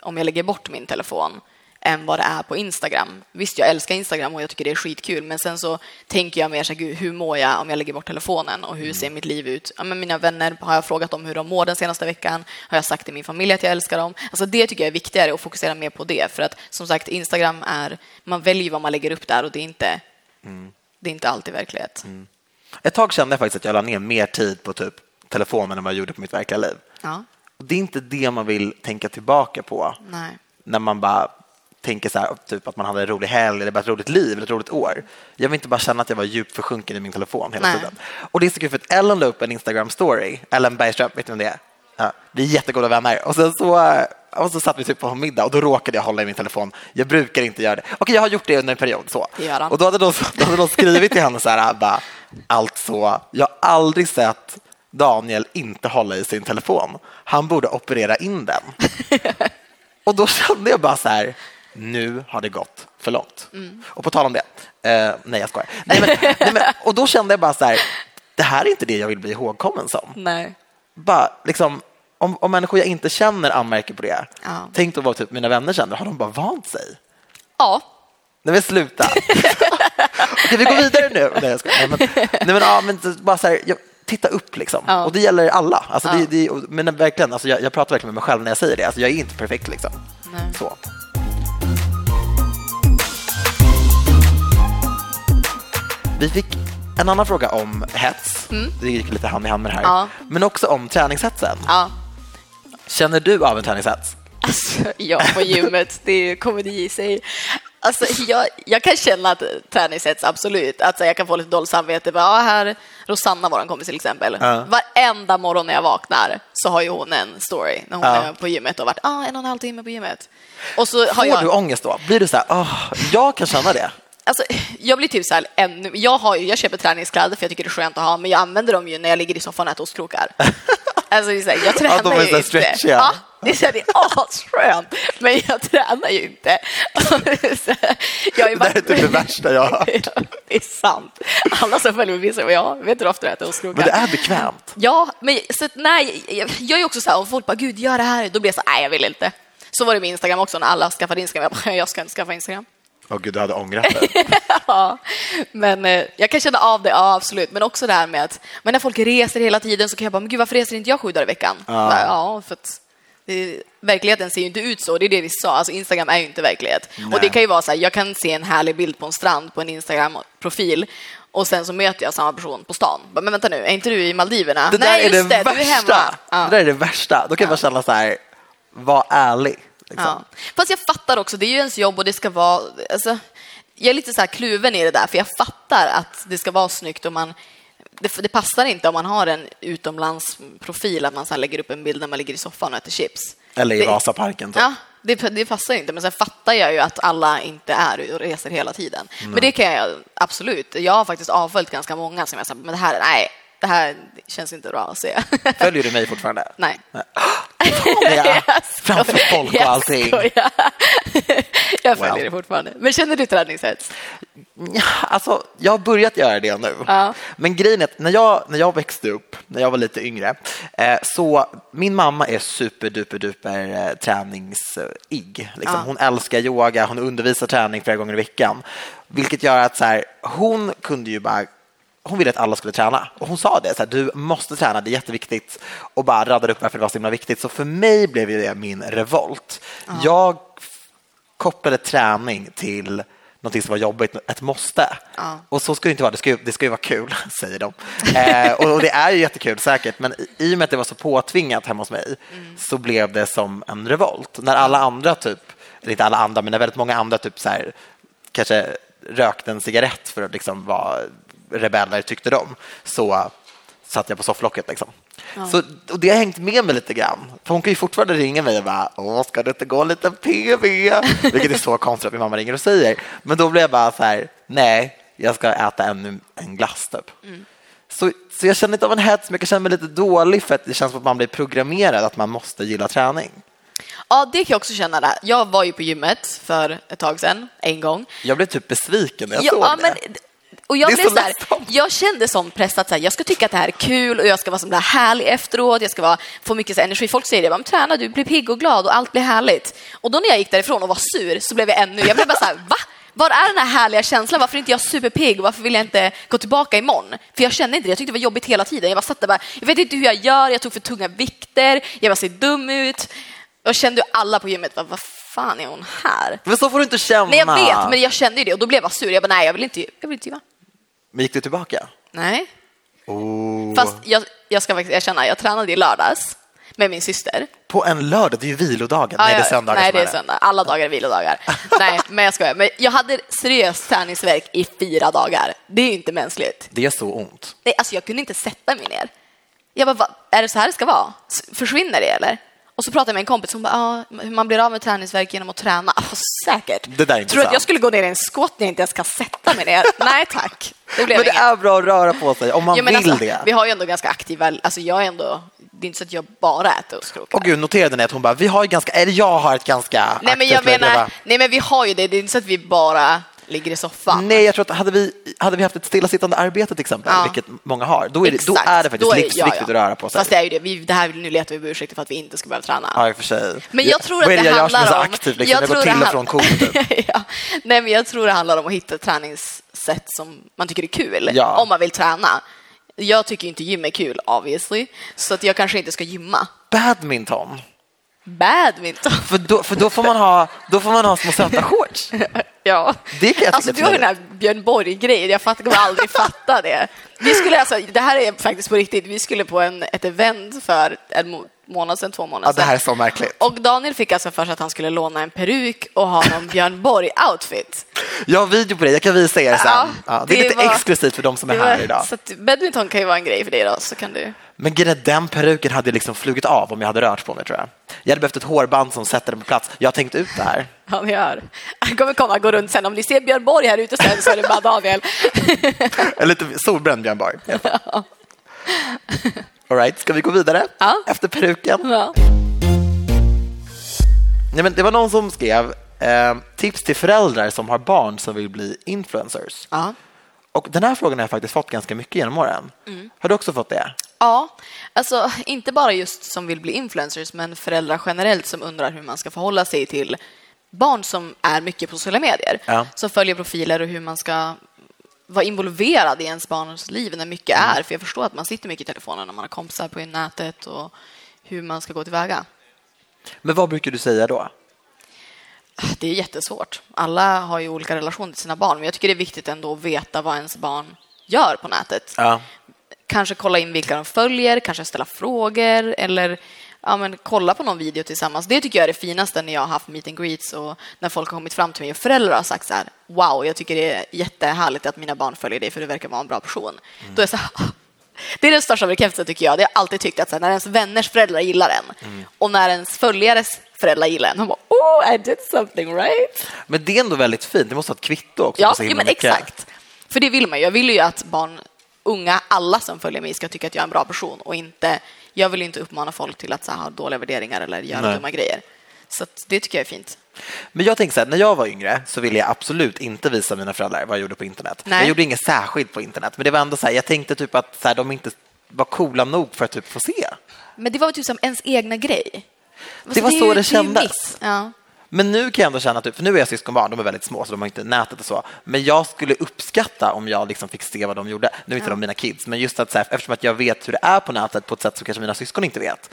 om jag lägger bort min telefon än vad det är på Instagram. Visst, jag älskar Instagram och jag tycker det är skitkul, men sen så tänker jag mer så här, gud, hur mår jag om jag lägger bort telefonen och hur ser mitt liv ut? Ja, men mina vänner har jag frågat om hur de mår den senaste veckan. Har jag sagt till min familj att jag älskar dem? Alltså, det tycker jag är viktigare att fokusera mer på det, för att som sagt, Instagram är, man väljer vad man lägger upp där och det är inte, det är inte alltid verklighet. Ett tag kände jag faktiskt att jag la ner mer tid på typ telefonen än vad jag gjorde på mitt verkliga liv. Ja, Och det är inte det man vill tänka tillbaka på nej. när man bara tänker så här, typ att man hade en rolig helg eller ett roligt liv eller ett roligt år. Jag vill inte bara känna att jag var djupt försjunken i min telefon hela Nej. tiden. Och det är så kul för att Ellen la upp en Instagram-story, Ellen Bergström, vet du vem det är? Ja, vi är jättegoda vänner. Och sen så, och så satt vi typ på middag och då råkade jag hålla i min telefon. Jag brukar inte göra det. Okej, jag har gjort det under en period. Så. Och då hade, de, då hade de skrivit till henne så här, bara, alltså, jag har aldrig sett Daniel inte hålla i sin telefon. Han borde operera in den. och då kände jag bara så här, nu har det gått för långt. Mm. Och på tal om det, eh, nej jag skojar. Nej, men, nej, men, och då kände jag bara så här, det här är inte det jag vill bli ihågkommen som. Nej. Bara, liksom, om, om människor jag inte känner anmärker på det, Ja. tänk då vad typ mina vänner känner, har de bara vant sig? Ja, Nej men sluta. Okej, vi går vidare nu. Nej, jag skojar. nej, men, nej, men, ja, men bara så här, jag, titta upp liksom. Ja. Och det gäller alla. Alltså, Ja. det, det, men verkligen, alltså, jag, jag pratar verkligen med mig själv när jag säger det. Alltså, jag är inte perfekt liksom. Nej. Så. Vi fick en annan fråga om hets. Det gick lite hand i hand med det här. Mm. Ja. Men också om träningshetsen. ja. Känner du av en träningshets? Alltså, jag på gymmet, det kommer det i sig. Alltså, jag, jag kan känna att träningshets, absolut. Alltså, jag kan få lite dåligt samvete. Bara, ja, här, Rosanna, vår kompis till exempel. Ja. Varenda morgon när jag vaknar så har ju hon en story när hon Ja. är på gymmet och har varit ah, en och en halv timme på gymmet. Och så har Får jag... du ångest då? Blir du så här, "Åh, jag kan känna det. Alltså, jag blir typ så här, ännu, jag, har jag köper träningskläder för jag tycker det är skönt att ha, men jag använder dem ju när jag ligger i soffan och äter ostkrokar. Alltså, det är så här, jag tränar de är ju inte. stretchiga. Ja, det är, så här, det är asskönt, men jag tränar ju inte. Jag har ju Det är typ det värsta jag har hört. Det är sant. Alla som följer mig visar vad jag vet hur ofta jag äter ostkrokar. Men det är bekvämt. Ja, men så nej, jag, jag är också så här, om folk bara gud gör det här, då blir jag så här, nej jag vill inte. Så var det med Instagram också när alla skaffade Instagram. Jag bara, jag ska inte skaffa Instagram. Åh gud, du hade ångrat dig. Ja, men eh, jag kan känna av det, ja absolut. Men också det här med att men när folk reser hela tiden så kan jag bara, men gud varför reser inte jag sju dagar i veckan? Ja, ja för att det, verkligheten ser ju inte ut så, det är det vi sa. Alltså Instagram är ju inte verklighet. Och det Nej. kan ju vara så här, jag kan se en härlig bild på en strand på en Instagram-profil och sen så möter jag samma person på stan. Men vänta nu, är inte du i Maldiverna? Det där Nej, är just det, det, du är hemma. Ja. Det där är det värsta. Då kan jag bara känna så här, var ärlig. Liksom. Ja. Fast jag fattar också, det är ju ens jobb och det ska vara... Alltså, jag är lite så här kluven i det där, för jag fattar att det ska vara snyggt och man... Det, det passar inte om man har en utomlandsprofil, att man så lägger upp en bild när man ligger i soffan och äter chips. Eller i Det- Vasaparken. Typ. Ja, det, det passar inte. Men sen fattar jag ju att alla inte är och reser hela tiden. Men det kan jag absolut. Jag har faktiskt avföljt ganska många som jag sagt, men det här, nej, det här känns inte bra att se. Följer du mig fortfarande? nej. Ja, Jag framför folk och Jag allting. skojar. Jag följer Well. det fortfarande. Men känner du träningshets? Ja, alltså, jag har börjat göra det nu. Ja. Men grejen är att när jag, när jag växte upp, när jag var lite yngre, eh, så min mamma är superduper-duper eh, träningsig. Liksom. Ja. Hon älskar yoga, hon undervisar träning flera gånger i veckan. Vilket gör att så här, hon kunde ju bara hon ville att alla skulle träna och hon sa det, så här, du måste träna, det är jätteviktigt och bara radade upp varför det var så himla viktigt. Så för mig blev det min revolt. Jag f- kopplade träning till någonting som var jobbigt, ett måste. Ja. Och så ska det inte vara, det ska, ju- det ska ju vara kul, säger de. Eh, och, det är ju jättekul säkert, men i, och med att det var så påtvingat hemma hos mig så blev det som en revolt. När alla andra, typ, eller inte alla andra, men när väldigt många andra typ så här, kanske rökte en cigarett för att liksom vara rebeller, tyckte de, så satt jag på sofflocket. Liksom. Så, och det har hängt med mig lite grann. För hon kan ju fortfarande ringa mig och bara “Åh, ska det inte gå en liten PV?” Vilket är så konstigt att min mamma ringer och säger. Men då blir jag bara så här, nej, jag ska äta ännu en glass typ. Så, så jag känner inte av en hets, men jag känna mig lite dålig för att det känns som att man blir programmerad att man måste gilla träning. Ja, det kan jag också känna. Där. Jag var ju på gymmet för ett tag sedan, en gång. Jag blev typ besviken när jag Ja, såg ja, det. men, och jag, blev så så här, jag kände som press att så här, jag ska tycka att det här är kul och jag ska vara så där härlig efteråt. Jag ska vara, få mycket så här, energi. Folk säger det, men träna, du blir pigg och glad och allt blir härligt. Och då när jag gick därifrån och var sur så blev jag ännu, jag blev bara så här, va? Var är den här härliga känslan? Varför är inte jag superpigg? Varför vill jag inte gå tillbaka imorgon? För jag kände inte det. Jag tyckte det var jobbigt hela tiden. Jag bara satt där bara, jag vet inte hur jag gör. Jag tog för tunga vikter. Jag bara ser dum ut. Jag kände alla på gymmet, bara, vad fan är hon här? Men så får du inte känna. Nej, jag vet, men jag kände ju det och då blev jag sur. Jag bara, nej, jag vill inte, jag vill inte gymma. Men gick du tillbaka? Nej. Oh. Fast jag, jag ska faktiskt erkänna, jag tränade i lördags med min syster. På en lördag, det är ju vilodagen. Ja, nej, det är söndagar Nej, det är söndag. Alla dagar är vilodagar. nej, men jag skojar. Men jag hade seriös träningsvärk i fyra dagar. Det är ju inte mänskligt. Det är så ont. Nej, alltså jag kunde inte sätta mig ner. Jag bara, "Va- är det så här det ska vara? Försvinner det eller? Och så pratade jag med en kompis som bara, ah, hur man blir av med träningsvärk genom att träna. Ah, säkert. Det där är Tror du att jag skulle gå ner i en squat när jag inte ens kan sätta mig ner? Nej tack, det blev Men det inget. är bra att röra på sig om man Ja, vill alltså, det. Vi har ju ändå ganska aktiva, alltså jag är ändå, det är inte så att jag bara äter ostkrokar. Och gud, noterade ni att hon bara, vi har ju ganska, eller jag har ett ganska nej men jag menar, nej men vi har ju det, det är inte så att vi bara ligger i soffan. Nej, jag tror att hade vi, hade vi haft ett stillasittande arbete till exempel, Ja. vilket många har, då är det, då är det faktiskt Då är- livsviktigt ja, ja. att röra på sig. Fast det är ju det, vi, det här, nu letar vi ursäkter för att vi inte ska behöva träna. Ja, i och för sig. Men jag tror att det, det jag handlar så om... aktiv? Liksom? Jag, går tror till och från koden. Typ. ja. Nej, men jag tror det handlar om att hitta ett träningssätt som man tycker är kul, Ja. om man vill träna. Jag tycker inte gym är kul, obviously, så att jag kanske inte ska gymma. Badminton. Badminton. För då, för då, får man ha, då får man ha små söta shorts. Ja. Det kan jag alltså, du är har den här Björn Borg-grejen, jag kommer aldrig fatta det. Vi skulle alltså, det här är faktiskt på riktigt, vi skulle på en, ett event för en må- månad sedan, två månader Ja, det här är sedan. så märkligt. Och Daniel fick alltså för sig att han skulle låna en peruk och ha någon Björn Borg-outfit. Jag har video på det, jag kan visa er sen. Ja, Ja, det är det lite var- exklusivt för de som är Det var- här idag. Så att badminton kan ju vara en grej för dig då, så kan du... Men den peruken hade liksom flugit av om jag hade rört på mig tror jag. Jag hade behövt ett hårband som sätter den på plats. Jag har tänkt ut det här. Han gör. Han kommer komma och gå runt sen. Om ni ser Björn Borg här ute sen så är det bara Daniel. En lite solbränd Björn Borg. All right, ska vi gå vidare Ja. efter peruken? Ja. Nej, men det var någon som skrev eh, tips till föräldrar som har barn som vill bli influencers. Ja. Och den här frågan har jag faktiskt fått ganska mycket genom åren. Mm. Har du också fått det? Ja, alltså inte bara just som vill bli influencers, men föräldrar generellt som undrar hur man ska förhålla sig till barn som är mycket på sociala medier, Ja. som följer profiler och hur man ska vara involverad i ens barns liv när mycket Mm. är. För jag förstår att man sitter mycket i telefonen när man har kompisar på nätet och hur man ska gå tillväga. Men vad brukar du säga då? Det är jättesvårt. Alla har ju olika relationer till sina barn, men jag tycker det är viktigt ändå att veta vad ens barn gör på nätet. Ja. Kanske kolla in vilka de följer, kanske ställa frågor eller ja, men, kolla på någon video tillsammans. Det tycker jag är det finaste när jag har haft meet and greets och när folk har kommit fram till mig och föräldrar har sagt så här wow, jag tycker det är jättehärligt att mina barn följer dig för du verkar vara en bra person. Då är så här, det är den största bekräftelsen tycker jag. Det har jag alltid tyckt att här, när ens vänners föräldrar gillar en och när ens följares föräldrar gillar en, de bara oh, I did something right. Men det är ändå väldigt fint. Det måste ha ett kvitto också. Ja, ja men mycket. exakt. För det vill man ju. Jag vill ju att barn, unga, alla som följer mig ska tycka att jag är en bra person och inte, jag vill inte uppmana folk till att så här, ha dåliga värderingar eller göra Nej. dumma grejer. Så det tycker jag är fint. Men jag tänker så här, när jag var yngre så ville jag absolut inte visa mina föräldrar vad jag gjorde på internet. Nej. Jag gjorde inget särskilt på internet, men det var ändå så här, jag tänkte typ att så här, de inte var coola nog för att typ få se. Men det var typ som ens egna grej. Det var är så det ju kändes. Ja. Men nu kan jag ändå känna, typ, för nu är jag syskonbarn, de är väldigt små så de har inte nätet och så, men jag skulle uppskatta om jag liksom fick se vad de gjorde. Nu är inte de mina kids, men just att så här, eftersom att jag vet hur det är på nätet på ett sätt som kanske mina syskon inte vet,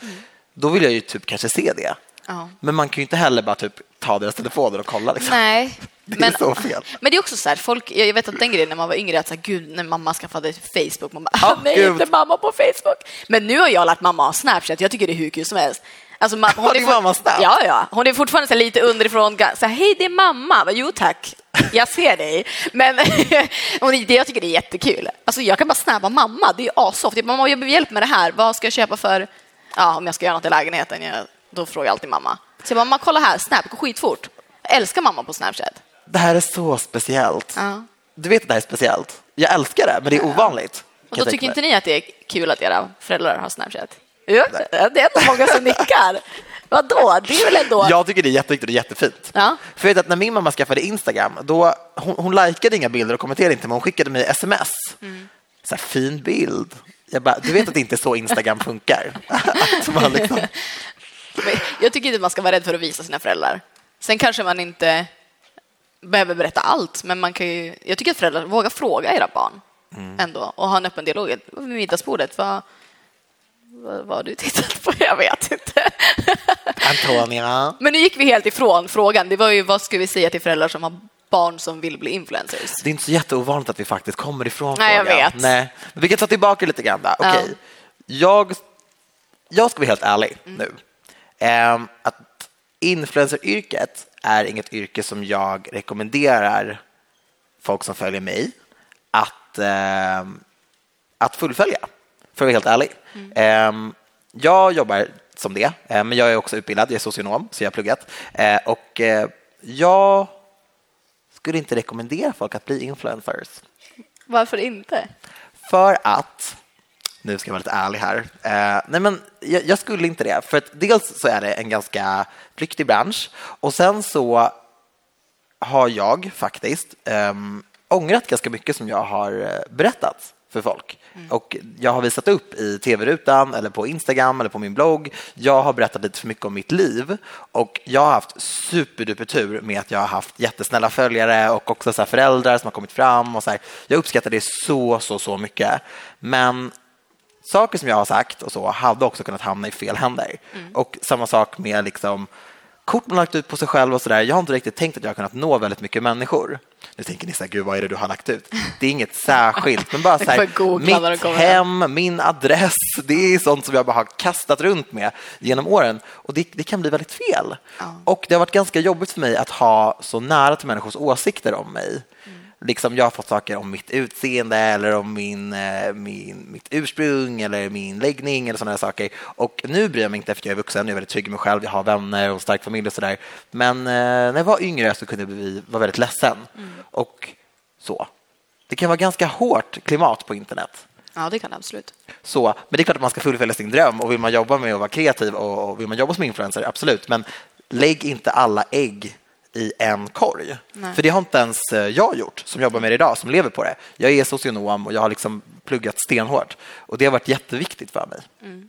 då vill jag ju typ kanske se det. Ja. Men man kan ju inte heller bara typ ta deras telefoner och kolla. Liksom. Nej. Det är så fel. Men det är också så här, folk, jag vet att den grejen när man var yngre, att så här, gud, när mamma skaffade Facebook, man bara, Ja, ah, nej, gud. inte mamma på Facebook. Men nu har jag lärt mamma ha Snapchat, jag tycker det är hur kul som helst. Alltså, ma- hon är mamma? Ja, ja. Hon är fortfarande lite underifrån, så här, hej, det är mamma. Bara, Jo, tack. Jag ser dig. Men det, jag tycker det är jättekul. Alltså, jag kan bara snabba mamma, det är asoft. Mamma, jag behöver hjälp med det här. Vad ska jag köpa för, ja, om jag ska göra något i lägenheten? Jag, då frågar jag alltid mamma. Så jag bara, mamma, kolla här, Snap, går skitfort. Jag älskar mamma på Snapchat. Det här är så speciellt. Ja. Du vet att det här är speciellt. Jag älskar det, men det är ovanligt. Och då tycker inte ni att det är kul att era föräldrar har Snapchat? Ja, det är ändå många som nickar. Vadå? Det är väl ändå... Jag tycker det är jätteviktigt och jättefint. Ja. För jag vet att när min mamma skaffade Instagram, då, hon, hon likade inga bilder och kommenterade inte, men hon skickade mig sms. Mm. Så här, fin bild. Jag bara, du vet att det inte är så Instagram funkar. liksom, Jag tycker inte man ska vara rädd för att visa sina föräldrar. Sen kanske man inte behöver berätta allt, men man kan ju... Jag tycker att föräldrar vågar fråga era barn Mm. ändå och ha en öppen dialog. Vid middagsbordet, vad, vad, har du tittat på? Jag vet inte. Antonia. Men nu gick vi helt ifrån frågan. Det var ju vad ska vi säga till föräldrar som har barn som vill bli influencers? Det är inte så jätteovanligt att vi faktiskt kommer ifrån Nej, jag frågan. vet. Nej. Men vi kan ta tillbaka lite grann. Där. Ja. Okej. Jag, jag ska vara helt ärlig Mm. nu. Ehm, att influenceryrket är inget yrke som jag rekommenderar folk som följer mig att, ehm, att fullfölja, för att vara helt ärlig. Mm. Jag jobbar som det, eh, men jag är också utbildad, jag är socionom, så jag har pluggat. Eh, och eh, jag skulle inte rekommendera folk att bli influencers. Varför inte? För att, nu ska jag vara lite ärlig här, nej men jag, jag, skulle inte det. För att dels så är det en ganska flyktig bransch och sen så har jag faktiskt eh, ångrat ganska mycket som jag har berättat för folk. Mm. Och jag har visat upp i tv-rutan eller på Instagram eller på min blogg. Jag har berättat lite för mycket om mitt liv och jag har haft superduper tur med att jag har haft jättesnälla följare och också så föräldrar som har kommit fram och så här. Jag uppskattar det så, så, så mycket. Men saker som jag har sagt och så hade också kunnat hamna i fel händer. Mm. Och samma sak med liksom kort man lagt ut på sig själv och så där. Jag har inte riktigt tänkt att jag har kunnat nå väldigt mycket människor. Nu tänker ni så här, gud vad är det du har lagt ut? Det är inget särskilt, men bara så här, mitt hem, min adress, det är sånt som jag bara har kastat runt med genom åren och det, det kan bli väldigt fel. Ja. Och det har varit ganska jobbigt för mig att ha så nära till människors åsikter om mig. Mm liksom jag har fått saker om mitt utseende eller om min, eh, min, mitt ursprung eller min läggning eller sådana saker. Och nu bryr jag mig inte efter jag är vuxen, jag är väldigt trygg i mig själv, jag har vänner och stark familj och sådär. Men eh, när jag var yngre så kunde jag vara väldigt ledsen. Mm. Och så. Det kan vara ganska hårt klimat på internet. Ja, det kan det absolut. Så, men det är klart att man ska fullfölja sin dröm och vill man jobba med att vara kreativ och vill man jobba som influencer, absolut. Men lägg inte alla ägg i en korg. Nej. För det har inte ens eh, jag gjort som jobbar med det idag, som lever på det. Jag är socionom och jag har liksom pluggat stenhårt och det har varit jätteviktigt för mig. Mm.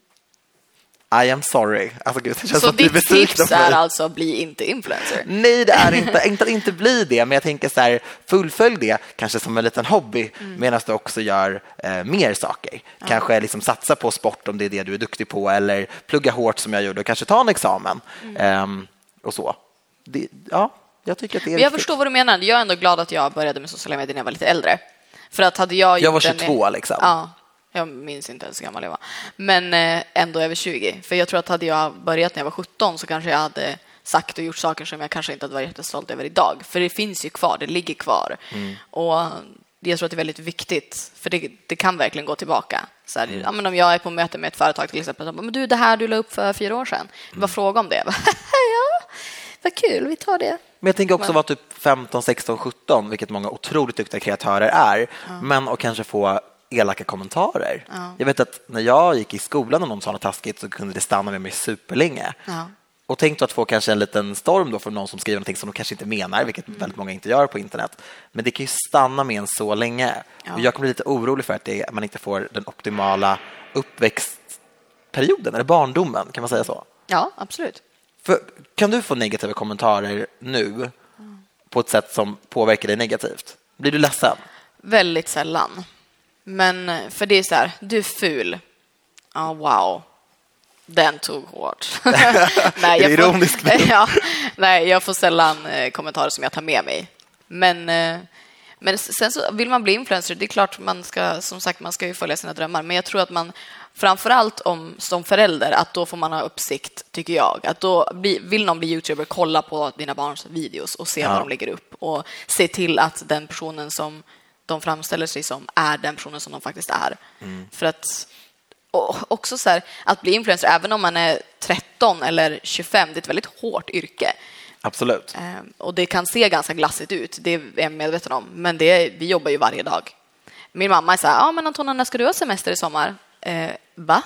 I am sorry. Alltså, gud, det känns så ditt tips är alltså bli inte influencer? Nej, det är inte, inte att inte bli det, men jag tänker så här, fullfölj det kanske som en liten hobby mm. medan du också gör eh, mer saker. Ja. Kanske liksom satsa på sport om det är det du är duktig på eller plugga hårt som jag gjorde och kanske ta en examen mm. um, och så det, ja, jag tycker att det är Jag viktigt. förstår vad du menar. Jag är ändå glad att jag började med sociala medier när jag var lite äldre. För att hade jag jag var 22 en, liksom. Ja, jag minns inte ens hur gammal jag var. Men eh, ändå över 20. För jag tror att hade jag börjat när jag var 17 så kanske jag hade sagt och gjort saker som jag kanske inte hade varit jättestolt över idag. För det finns ju kvar, det ligger kvar. Mm. Och jag tror att det är väldigt viktigt, för det, det kan verkligen gå tillbaka. Så här, mm. ja, men om jag är på möte med ett företag till exempel, men du, det här du la upp för fyra år sedan, mm. vad fråga om det? ja, vad kul, vi tar det. Men jag tänker också vara typ 15, 16, 17, vilket många otroligt duktiga kreatörer är, ja. men att kanske få elaka kommentarer. Ja. Jag vet att när jag gick i skolan och någon sa något taskigt så kunde det stanna med mig superlänge. Ja. Och tänk då att få kanske en liten storm då från någon som skriver något som de kanske inte menar, vilket mm. väldigt många inte gör på internet. Men det kan ju stanna med en så länge. Ja. Och jag kommer bli lite orolig för att det, man inte får den optimala uppväxtperioden, eller barndomen, kan man säga så? Ja, absolut. För, kan du få negativa kommentarer nu på ett sätt som påverkar dig negativt? Blir du ledsen? Väldigt sällan. Men för det är så här, du är ful. Ja, oh, wow. Den tog hårt. nej, jag Ironisk får, ja, nej, jag får sällan eh, kommentarer som jag tar med mig. Men, eh, men sen så vill man bli influencer, det är klart man ska, som sagt, man ska ju följa sina drömmar, men jag tror att man framför allt om, som förälder, att då får man ha uppsikt, tycker jag. Att då bli, vill någon bli youtuber, kolla på dina barns videos och se ja. vad de lägger upp och se till att den personen som de framställer sig som är den personen som de faktiskt är. Mm. För att också så här, att bli influencer, även om man är 13 eller 25, det är ett väldigt hårt yrke. Absolut. Ehm, och det kan se ganska glassigt ut, det är jag medveten om, men det, vi jobbar ju varje dag. Min mamma är så här, ja men Antona, när ska du ha semester i sommar? Eh, va?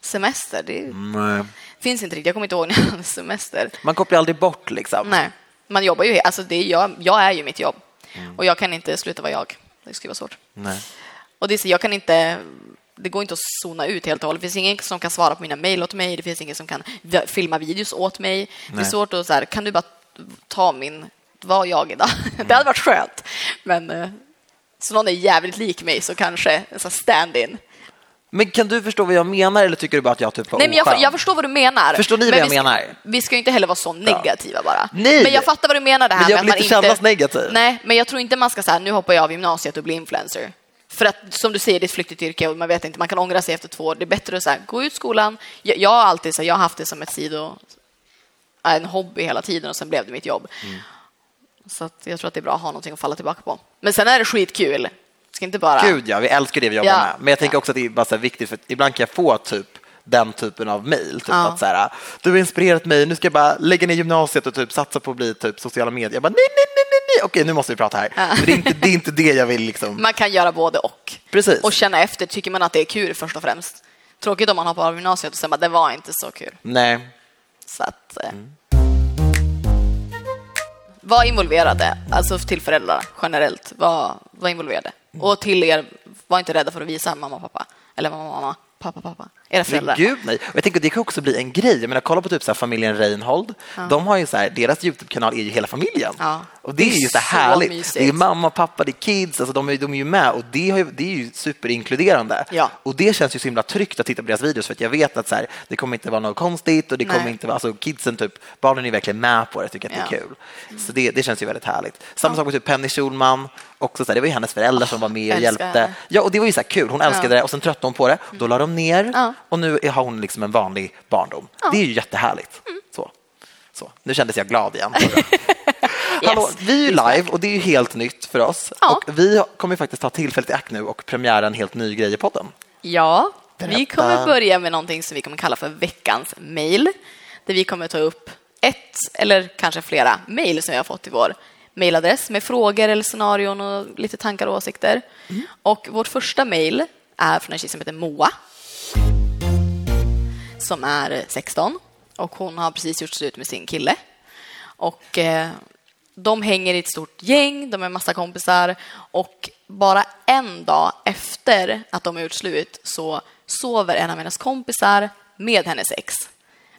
Semester? Det Nej. finns inte riktigt. Jag kommer inte ihåg när jag hade semester. Man kopplar aldrig bort liksom. Nej, man jobbar ju. Alltså det är jag, jag är ju mitt jobb mm. och jag kan inte sluta vara jag. Det skulle vara svårt. Nej. Och det är så, jag kan inte det går inte att zona ut helt och hållet. Det finns ingen som kan svara på mina mejl åt mig. Det finns ingen som kan filma videos åt mig. Nej. Det är svårt att så här, kan du bara ta min, var jag idag? Det hade varit skönt. Men eh, så någon är jävligt lik mig så kanske en stand-in. Men kan du förstå vad jag menar eller tycker du bara att jag typ Nej, men jag, jag förstår vad du menar. Förstår ni vad jag vi menar? Vi ska ju inte heller vara så negativa bara. Nej. Men jag fattar vad du menar det här men jag vill inte kännas negativ. Nej, men jag tror inte man ska säga nu hoppar jag av gymnasiet och blir influencer. För att som du säger, det är ett flyktigt yrke och man vet inte, man kan ångra sig efter två år. Det är bättre att så här, gå ut skolan. Jag, jag har alltid så här, jag har haft det som ett sido, en hobby hela tiden och sen blev det mitt jobb. Mm. Så jag tror att det är bra att ha någonting att falla tillbaka på. Men sen är det skitkul. Ska inte bara... Gud ja, vi älskar det vi jobbar ja. med. Men jag tänker också att det är bara viktigt för ibland kan jag få typ den typen av mejl. Typ Ja. att så här, du har inspirerat mig, nu ska jag bara lägga ner gymnasiet och typ satsa på att bli typ sociala medier. Jag bara, nej, nej, nej, nej, nej. okej, nu måste vi prata här. Men det, är inte, det är inte det jag vill liksom. Man kan göra både och. Precis. Och känna efter, tycker man att det är kul först och främst. Tråkigt om man hoppar av gymnasiet och sen bara, det var inte så kul. Nej, Så att, eh. Var involverade, alltså till föräldrar generellt, var, var involverade. Och till er, var inte rädda för att visa mamma och pappa. Eller mamma, mamma, pappa, pappa. Era föräldrar. gud nej. Och jag tänker det kan också bli en grej. Jag menar, kolla på typ så här familjen Reinhold. De har ju så här, deras Youtube-kanal är ju hela familjen. Ja. Och det är Det är ju så härligt. mysigt. Det är mamma, pappa, det är kids, alltså de, är, de är ju med och det, har ju, det är ju superinkluderande. Ja. Och det känns ju så himla tryggt att titta på deras videos för att jag vet att så här, det kommer inte vara något konstigt och det kommer Nej. inte vara, alltså kidsen typ, barnen är verkligen med på det, tycker att det är Ja. kul. Så det, det känns ju väldigt härligt. Samma sak med typ Penny Schulman, också så här, det var ju hennes föräldrar som var med och älskar hjälpte. Ja, och det var ju så här kul. Hon älskade Ja. det och sen tröttnade hon på det. Då la de ner Ja. och nu har hon liksom en vanlig barndom. Det är ju jättehärligt. Så. Så. Nu kändes jag glad igen. Hallå, vi är ju live och det är ju helt nytt för oss. Ja. Och vi kommer faktiskt ta tillfället i akt nu och premiära en helt ny grej i podden. Ja, vi Berätta. kommer börja med någonting som vi kommer kalla för veckans mail. Där vi kommer ta upp ett eller kanske flera mail som vi har fått till vår mejladress med frågor eller scenarion och lite tankar och åsikter. Och vårt första mejl är från en tjej som heter Moa. Som är 16 och hon har precis gjort slut med sin kille. Och eh, de hänger i ett stort gäng, de är massa kompisar och bara en dag efter att de har gjort slut så sover en av hennes kompisar med hennes ex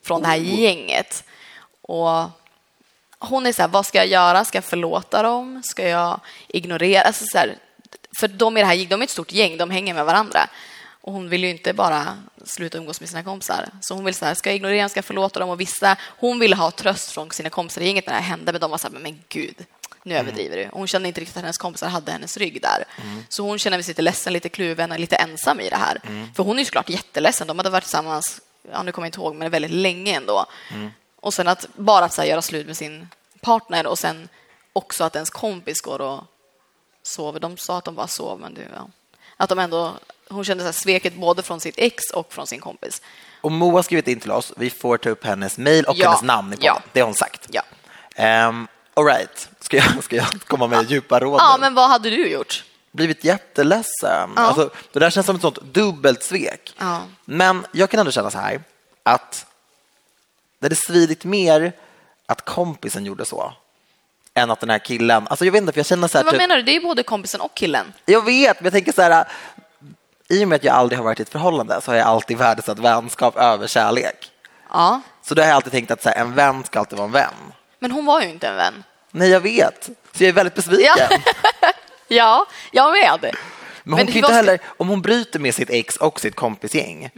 från det här gänget. Och hon är så här, vad ska jag göra? Ska jag förlåta dem? Ska jag ignorera? Alltså så här, för de är, det här, de är ett stort gäng, de hänger med varandra. Och hon vill ju inte bara sluta umgås med sina kompisar. Så hon vill så här, ska jag ignorera? Ska jag förlåta dem? Och vissa, hon ville ha tröst från sina kompisar i gänget när det här hände, men de var så här, men gud, nu överdriver du. Hon kände inte riktigt att hennes kompisar hade hennes rygg där. Så hon kände sig lite ledsen, lite kluven och lite ensam i det här. För hon är ju såklart jätteledsen. De hade varit tillsammans, ja, nu kommer jag inte ihåg, men väldigt länge ändå. Och sen att bara att så här, göra slut med sin partner och sen också att ens kompis går och sover. De sa att de bara sov, men det, ja. Att de ändå, hon kände så här sveket både från sitt ex och från sin kompis. Och Moa har skrivit in till oss. Vi får ta upp hennes mejl och Ja. hennes namn i podden. Ja. Det har hon sagt. Ja. Um, all right. Ska jag, ska jag komma med djupa råd? Ja, men vad hade du gjort? blivit jätteledsen. Alltså, det där känns som ett sånt dubbelt svek. Ja. Men jag kan ändå känna så här att det hade svidit mer att kompisen gjorde så än att den här killen, alltså jag vet inte för jag känner så här, Men vad typ, menar du? Det är både kompisen och killen. jag vet, men jag tänker så här, i och med att jag aldrig har varit i ett förhållande så har jag alltid värdesatt vänskap över kärlek. Ja. Så då har jag alltid tänkt att så här, en vän ska alltid vara en vän. Men hon var ju inte en vän. Nej, jag vet. Så jag är väldigt besviken. Ja. Ja, jag med. Men hon Men kan inte heller, om hon bryter med sitt ex och sitt kompisgäng,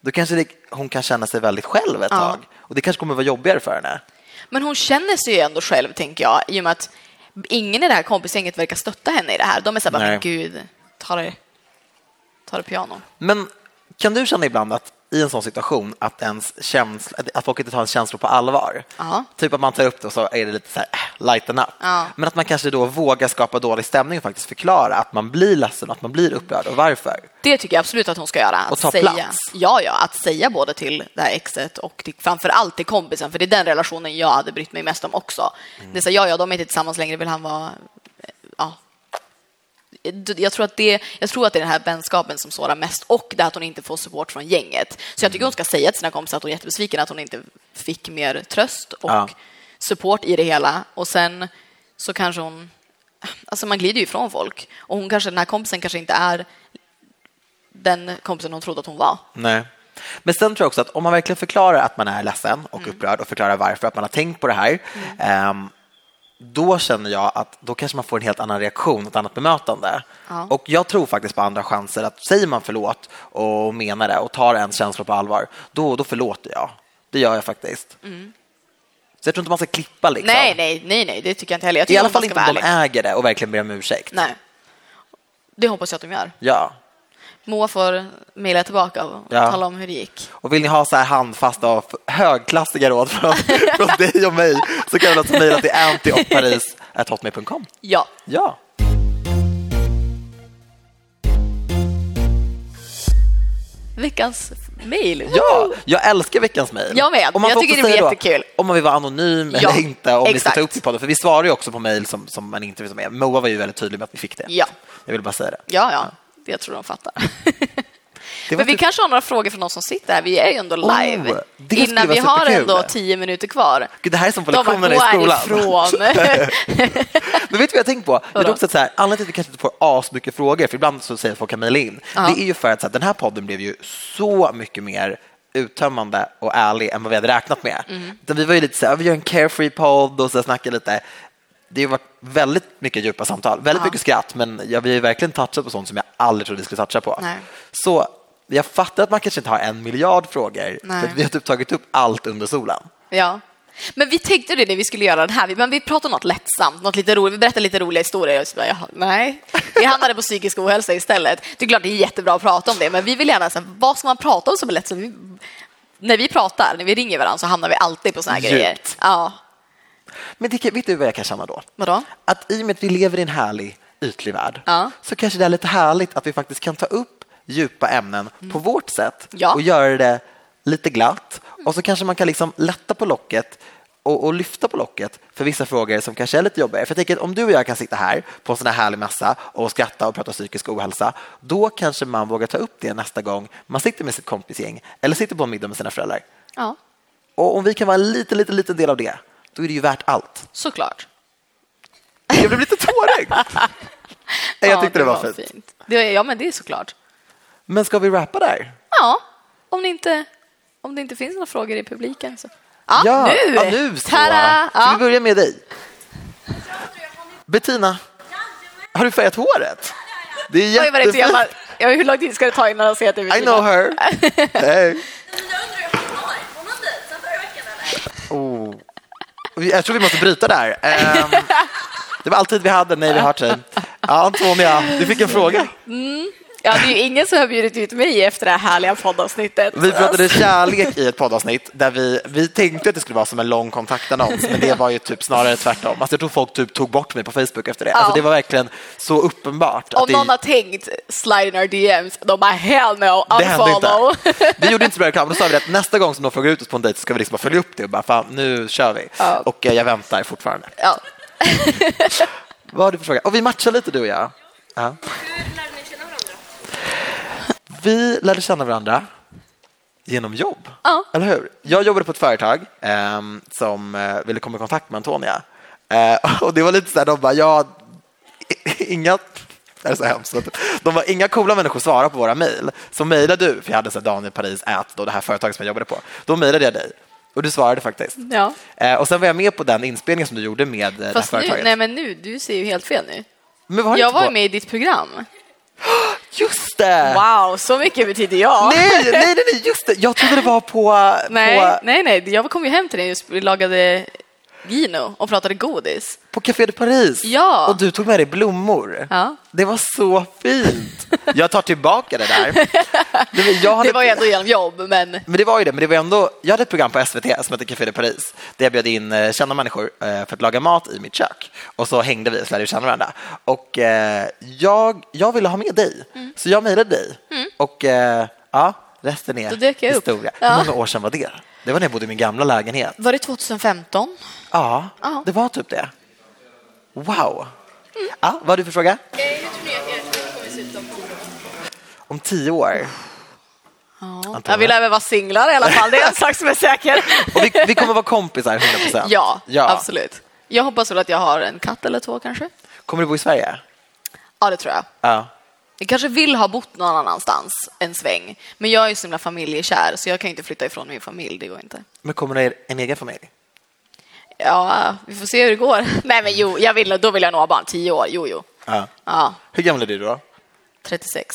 då kanske det, hon kan känna sig väldigt själv ett Ja. tag. Och det kanske kommer vara jobbigare för henne. Men hon känner sig ju ändå själv, tänker jag, i och med att ingen i det här kompisgänget verkar stötta henne i det här. De är så här, bara, men gud, ta det, ta det piano. Men kan du känna ibland att i en sån situation att, ens känsla, att folk inte tar ens känslor på allvar? Ja. Typ att man tar upp det och så är det lite så här, äh, lighten up. Ja. Men att man kanske då vågar skapa dålig stämning och faktiskt förklara att man blir ledsen, att man blir upprörd och varför. Det tycker jag absolut att hon ska göra. Att Och ta säga, plats. Ja, ja, att säga både till det här exet och till, framför allt till kompisen, för det är den relationen jag hade brytt mig mest om också. Det är så, ja, ja, de är inte tillsammans längre, vill han vara... Ja. Jag tror, att det, jag tror att det är den här vänskapen som sårar mest och det att hon inte får support från gänget. Så jag tycker hon ska säga till sina kompisar att hon är jättebesviken att hon inte fick mer tröst och Ja. support i det hela. Och sen så kanske hon... Alltså man glider ju ifrån folk. Och hon kanske, den här kompisen kanske inte är den kompisen hon trodde att hon var. Nej. Men sen tror jag också att om man verkligen förklarar att man är ledsen och Mm. upprörd och förklarar varför, att man har tänkt på det här, ehm, då känner jag att då kanske man får en helt annan reaktion, ett annat bemötande. Ja. Och jag tror faktiskt på andra chanser att säger man förlåt och menar det och tar ens känslor på allvar, då, då förlåter jag. Det gör jag faktiskt. Så jag tror inte man ska klippa liksom. Mm. Nej, nej, nej, nej, det tycker jag inte heller. Jag I alla fall inte om de äger det och verkligen ber om ursäkt. Nej. Det hoppas jag att de gör. Ja. Moa får mejla tillbaka och Ja. tala om hur det gick. Och vill ni ha så här handfasta och högklassiga råd från, från dig och mig så kan ni alltså mejla till antiochparis.hotmail.com. Ja. Ja. Veckans Mail. Ja, jag älskar veckans mejl. Jag med. Jag tycker det då jättekul. Om man vill vara anonym Ja, eller inte, om vi ska exakt. ta upp i podden. För vi svarar ju också på mejl som, som man inte vill med. Moa var ju väldigt tydlig med att vi fick det. Ja. Jag vill bara säga det. Ja, ja. Jag tror de fattar. Det Men vi typ- kanske har några frågor från någon som sitter här. Vi är ju ändå Oh, live. det skulle Innan vi har superkul. ändå tio minuter kvar. Gud, det här är som på De lektionerna i skolan. Men vet du vad jag tänker på? Vadå? tror också att så här, anledningen till att vi kanske inte får asmycket frågor, för ibland så säger folk kan mejla in, Ja. det är ju för att så här, den här podden blev ju så mycket mer uttömmande och ärlig än vad vi hade räknat med. Mm. Vi var ju lite så här, vi gör en carefree podd och så snackar lite. Det har varit väldigt mycket djupa samtal, väldigt Ja. mycket skratt, men vi har ju verkligen touchat på sånt som jag aldrig trodde vi skulle toucha på. Nej. Så jag fattar att man kanske inte har en miljard frågor, Nej. för vi har typ tagit upp allt under solen. Ja. Men vi tänkte det när vi skulle göra den här. Men vi pratade om något lättsamt, något lite roligt. Vi berättade lite roliga historier. Bara, nej, vi hamnade på psykisk ohälsa istället. Det är klart det är jättebra att prata om det, men vi vill gärna, så vad ska man prata om som är lätt? Så vi, när vi pratar, när vi ringer varandra så hamnar vi alltid på såna här Djupt. grejer. Ja, Men det, vet du vad jag kan känna då? vadå? att i och med att vi lever i en härlig ytlig värld Ja. så kanske det är lite härligt att vi faktiskt kan ta upp djupa ämnen på vårt sätt Ja. och göra det lite glatt. Och så kanske man kan liksom lätta på locket och, och lyfta på locket för vissa frågor som kanske är lite jobbigare. För jag tänker att om du och jag kan sitta här på en sån här härlig massa och skratta och prata psykisk ohälsa, då kanske man vågar ta upp det nästa gång man sitter med sitt kompisgäng eller sitter på en middag med sina föräldrar. Ja, Och om vi kan vara en liten, liten, liten del av det, då är det ju värt allt. såklart. Jag blev lite tårig. Jag Ja, tyckte det var fint. Det, ja, men det är såklart. Men ska vi rappa där? Ja, om det inte, om det inte finns några frågor i publiken. Så. Ja, ja, nu! Ja, nu så. Ska Ja. vi börja med dig? Bettina, har du färgat håret? Det är Oj, vad det är så jävla... jättefint. Ja, hur lång tid ska det ta innan de ser att det är I Bettina? know her. Hey. Oh. Jag tror vi måste bryta där. Ehm, det var alltid vi hade, nej vi har tid. Ja, Antonia, du fick en fråga. Ja, det är ju ingen som har bjudit ut mig efter det här härliga poddavsnittet. Vi pratade kärlek i ett poddavsnitt där vi, vi tänkte att det skulle vara som en lång kontaktannons, men det var ju typ snarare tvärtom. Alltså jag tror folk typ tog bort mig på Facebook efter det. Alltså Ja. det var verkligen så uppenbart. Om att det, någon har tänkt slide in our DMs, de bara hell no, det hände unfollow. inte. Vi gjorde inte så bra reklam. Då sa vi att nästa gång som de frågar ut oss på en dejt ska vi liksom bara följa upp det och bara fan, nu kör vi. Ja. Och eh, jag väntar fortfarande. ja. Vad har du för fråga? Och vi matchar lite du och jag. Ja. Hur lärde ni känna varandra? Vi lärde känna varandra genom jobb, Ja. eller hur? Jag jobbade på ett företag ehm, som eh, ville komma i kontakt med Antonia. Eh, och det var lite så här, de bara, ja, inga, det är så hemskt. De var inga coola människor svarar på våra mejl. Så mejlade du, för jag hade så här Daniel Paris ät, då det här företaget som jag jobbade på. Då mejlade jag dig och du svarade faktiskt. ja. Eh, och sen var jag med på den inspelningen som du gjorde med eh, det här Fast nu, företaget. nej men nu, du ser ju helt fel nu. Men var det Jag var på- med i ditt program. Just det! Wow, så mycket betyder jag. Nej, nej, nej, just det. Jag trodde det var på... Nej, på... nej, nej. Jag kom ju hem till dig och vi lagade Gino och pratade godis. På Café de Paris? Ja. Och du tog med dig blommor? Ja. Det var så fint. Jag tar tillbaka det där. Det var, jag hade... Det var ju ändå genom jobb, men Men det var ju det, men det var ändå... Jag hade ett program på SVT som hette Café de Paris där jag bjöd in eh, kända människor eh, för att laga mat i mitt kök. Och så hängde vi och lärde känna varandra. Och eh, jag, jag ville ha med dig, Mm. så jag mejlade dig. Och eh, ja, resten är jag upp. historia. Ja. Hur många år sedan var det? Det var när jag bodde i min gamla lägenhet. var det 2015? Ja, Ja. det var typ det. Wow. Ja, vad har du för fråga? Hur tror ni att ert liv kommer se ut om tio år? Om tio år. Ja. Jag vill även vara singlar i alla fall, det är en sak som är säker. Och vi, vi kommer vara kompisar 100 procent. Ja, ja. absolut. Jag hoppas väl att jag har en katt eller två kanske. Kommer du bo i Sverige? Ja, det tror jag. Ja. Jag kanske vill ha bott någon annanstans en sväng, men jag är så himla familjekär så jag kan inte flytta ifrån min familj, det går inte. Men kommer du en egen familj? Ja, vi får se hur det går. Nej, men jo, jag vill, då vill jag nog ha barn. Tio år, jo, jo. Ja. Ja, Hur gammal är du då? 36.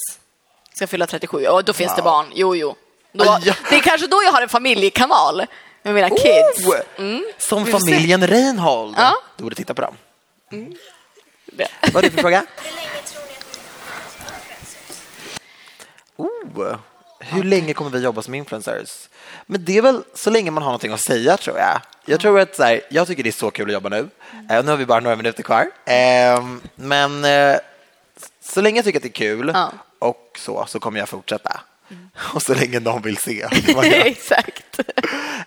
Ska fylla 37. Och då finns det Wow. barn. Jo, jo. Då. Det är kanske då jag har en familjekanal med mina kids. Oh! Mm. Som se. familjen Reinhold. Ja. Du borde titta på dem. Det. Vad är det för fråga? Hur länge tror ni att ni kommer jobba som influencers? Oh. Hur länge kommer vi jobba som influencers? Men det är väl så länge man har någonting att säga tror jag. Jag tror att så här, jag tycker det är så kul att jobba nu. Eh, nu har vi bara några minuter kvar. Eh, men eh, så länge jag tycker att det är kul Ja. och så, så kommer jag fortsätta. Och så länge någon vill se. Exakt.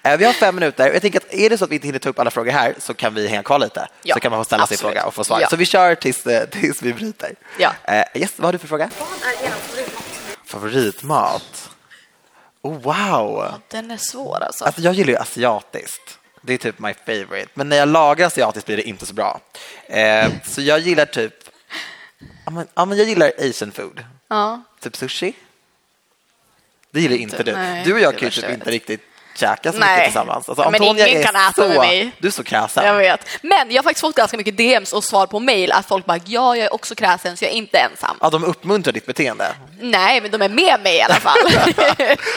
Eh, Vi har fem minuter. Jag tänker att är det så att vi inte hinner ta upp alla frågor här så kan vi hänga kvar lite. Ja, så kan man få ställa sin absolut. fråga och få svar. Ja. Så vi kör tills, tills vi bryter. Ja. Yes, vad har du för fråga? Favoritmat? Oh, wow! Den är svår alltså. Alltså, jag gillar ju asiatiskt. Det är typ my favorite. Men när jag lagar asiatiskt blir det inte så bra. Eh, så jag gillar typ... Ja, men, ja, men jag gillar asian food. Ja. Typ sushi. Det gillar inte du. Nej, Du och jag det kan ju värsta typ inte riktigt käka så Nej. mycket tillsammans. Alltså, Men Antonia ingen kan äta så... med mig. Du är så kräsen. Jag vet. Men jag har faktiskt fått ganska mycket DMs och svar på mail att folk bara ja, jag är också kräsen så jag är inte ensam. Ja, de uppmuntrar ditt beteende. Nej, men de är med mig i alla fall.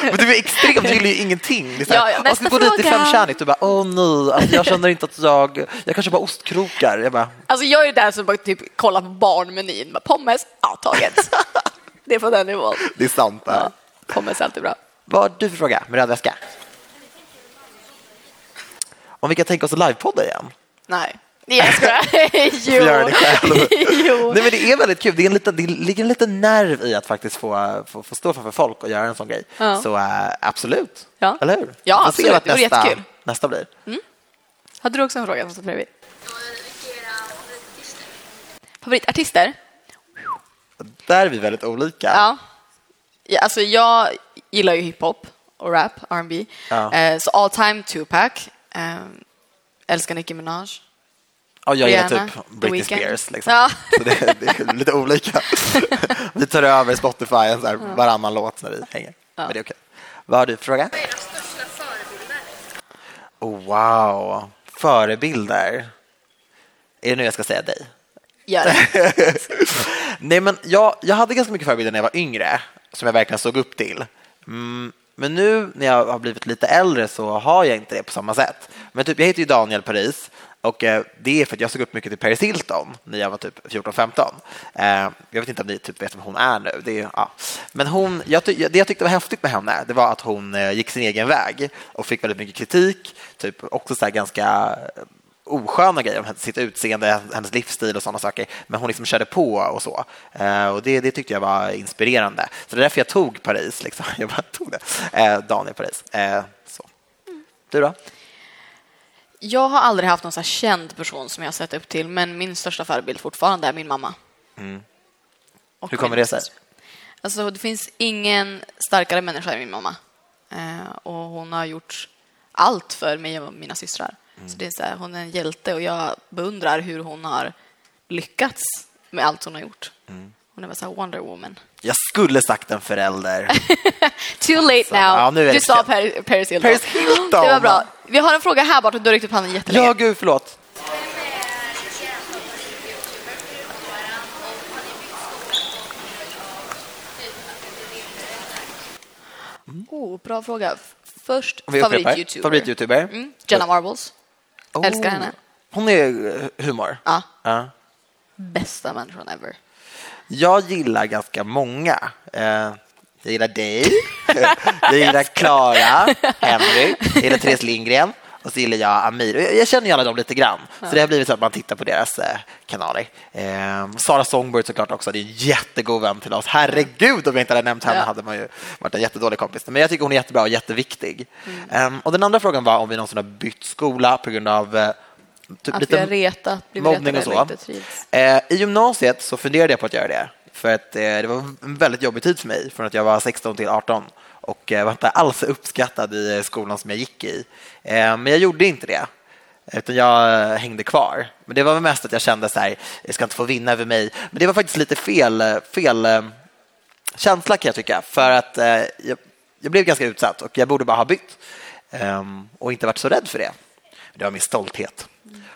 Men du är extrem, du gillar ju ingenting. Det är så Ja, ja, "Jag nästa ska gå dit till fråga." fem kärnigt. Du bara, åh nej, alltså, jag känner inte att jag... Jag kanske bara ostkrokar. Jag bara, alltså jag är ju där som bara typ kollar på barnmenyn. Pommes, ja taget. Det är på den nivån. det är sant. Ja, pommes är alltid bra. Vad har du för fråga med röd väska? Om vi kan tänka oss att livepodda igen? Nej, jag skojar. Göra det själv. jo. Nej, men det är väldigt kul. Det, är en liten, det ligger en liten nerv i att faktiskt få, få, få stå framför folk och göra en sån grej. Ja. Så äh, absolut, Ja. eller hur? Ja, Vi absolut. Vad Det vore nästa, jättekul. nästa blir. Hade du också en fråga som stod bredvid? Favoritartister? Där är vi väldigt olika. Ja. ja. Alltså jag gillar ju hiphop och rap, R&B. Ja. Eh, så all time Tupac. Eh, älskar Nicki Minaj. Och jag gillar typ Britney. Spears. Liksom. Ja. Så det, det är lite olika. vi tar över Spotify så här, varannan låt när vi hänger. Men det är okej. Vad har du för fråga? Vad är era största förebilder? Oh, wow, förebilder. Är det nu jag ska säga dig? Gör det. Nej, men jag, jag hade ganska mycket förebilder när jag var yngre som jag verkligen såg upp till. Mm, men nu när jag har blivit lite äldre så har jag inte det på samma sätt. Men typ, jag heter ju Daniel Paris och eh, det är för att jag såg upp mycket till Paris Hilton när jag var typ 14-15. Eh, jag vet inte om ni typ vet vem hon är nu. Det är, ja. Men hon, jag, ty- det jag tyckte var häftigt med henne det var att hon eh, gick sin egen väg och fick väldigt mycket kritik. Typ också så här ganska osköna grejer om sitt utseende, hennes livsstil och sådana saker. Men hon liksom körde på och så. Eh, och det, det tyckte jag var inspirerande. Så det är därför jag tog Paris. Liksom. Jag bara tog det. Eh, Daniel Paris. Eh, så. Du då? Jag har aldrig haft någon så känd person som jag har sett upp till, men min största förebild fortfarande är min mamma. Mm. Hur kommer det sig? Alltså, det finns ingen starkare människa än min mamma. Eh, och hon har gjort allt för mig och mina systrar. Mm. Så det är så här, hon är en hjälte och jag beundrar hur hon har lyckats med allt hon har gjort. Mm. Hon är bara så här Wonder Woman. Jag skulle sagt en förälder. Too late Så, now. ja, nu du sa. Paris, Hilton. Paris Hilton. Det var bra. Vi har en fråga här borta. Du har räckt upp handen jättelänge. ja, gud, förlåt. Skola? Oh, bra fråga. Först favorit-youtuber. Favorit-youtuber. Mm. Jenna Marbles. Oh. Älskar henne. Hon är eh, humor. Ja. Ja. Bästa människan ever. Jag gillar ganska många. Eh, jag gillar dig, jag gillar Klara, Henry, jag gillar Therese Lindgren och så gillar jag Amir. Jag jag känner ju alla dem lite grann, så det har blivit så att man tittar på deras eh, kanaler. Eh, Sara Songbird såklart också, det är en jättegod vän till oss. Herregud, om jag inte hade nämnt henne Ja. hade man ju varit en jättedålig kompis. Men jag tycker hon är jättebra och jätteviktig. Eh, och den andra frågan var om vi någonsin har bytt skola på grund av eh, typ Att vi har retat, blivit mobbning och så. Eh, I gymnasiet så funderade jag på att göra det. För att eh, det var en väldigt jobbig tid för mig, från att jag var 16 till 18 och eh, var inte alls uppskattad i eh, skolan som jag gick i. Eh, men jag gjorde inte det, utan jag hängde kvar. Men det var väl mest att jag kände så här, jag ska inte få vinna över mig. Men det var faktiskt lite fel, fel känsla kan jag tycka, för att jag, jag blev ganska utsatt och jag borde bara ha bytt Ehm, och inte varit så rädd för det. Det var min stolthet.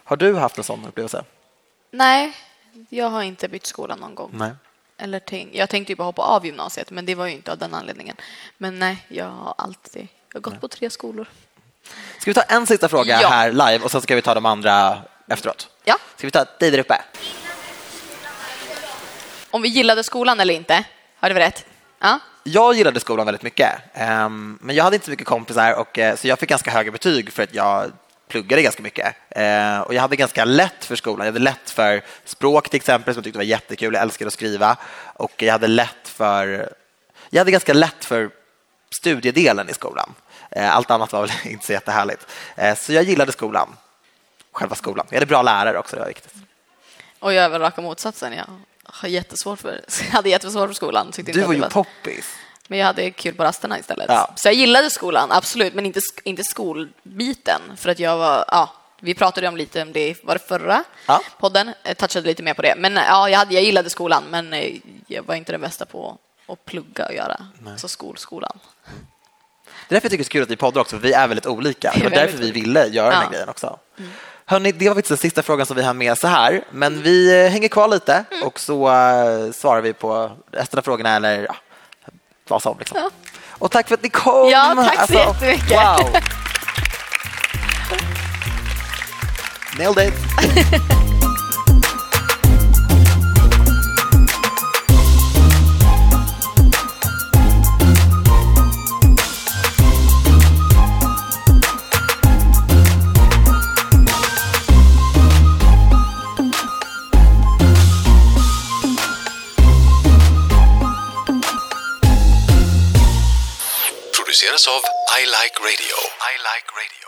Har du haft en sån upplevelse? Nej, jag har inte bytt skola någon gång. Nej. Eller tänk, jag tänkte ju bara hoppa av gymnasiet, men det var ju inte av den anledningen. Men nej, jag har alltid jag har gått på tre skolor. Ska vi ta en sista fråga Ja. här live och sen ska vi ta de andra efteråt? Ja. Ska vi ta dig där uppe? Om vi gillade skolan eller inte? Har varit rätt? Ja. Jag gillade skolan väldigt mycket, ehm, men jag hade inte så mycket kompisar och, eh, så jag fick ganska höga betyg för att jag pluggade ganska mycket. Eh, och jag hade ganska lätt för skolan. Jag hade lätt för språk till exempel, som jag tyckte var jättekul. Jag älskade att skriva. Och jag hade lätt för... Jag hade ganska lätt för studiedelen i skolan. Eh, Allt annat var väl inte så jättehärligt. Eh, Så jag gillade skolan. Själva skolan. Jag hade bra lärare också, det var viktigt. Och jag är väl raka motsatsen. Jag har jättesvårt för, jag hade jättesvårt för skolan. Tyckte Du var ju poppis. Men jag hade kul på rasterna istället. Ja. Så jag gillade skolan, absolut, men inte, inte skolbiten. För att jag var, ja, vi pratade om lite om det, var det förra Ja. podden? Jag touchade lite mer på det. Men ja, jag, hade, jag gillade skolan, men eh, jag var inte den bästa på att plugga och göra. Så skolskolan. Det är därför jag tycker det är så kul att vi poddar också, för vi är väldigt olika. Det var därför vi ville göra den här Ja. grejen också. Hörni, det var faktiskt den sista frågan som vi har med så här, men vi eh, hänger kvar lite och så eh, svarar vi på resten av frågorna eller ja, vad som. Liksom. Ja. Och tack för att ni kom! Alltså, Ja, tack så jättemycket. Wow! Nailed it! produceras av I Like Radio. I Like Radio.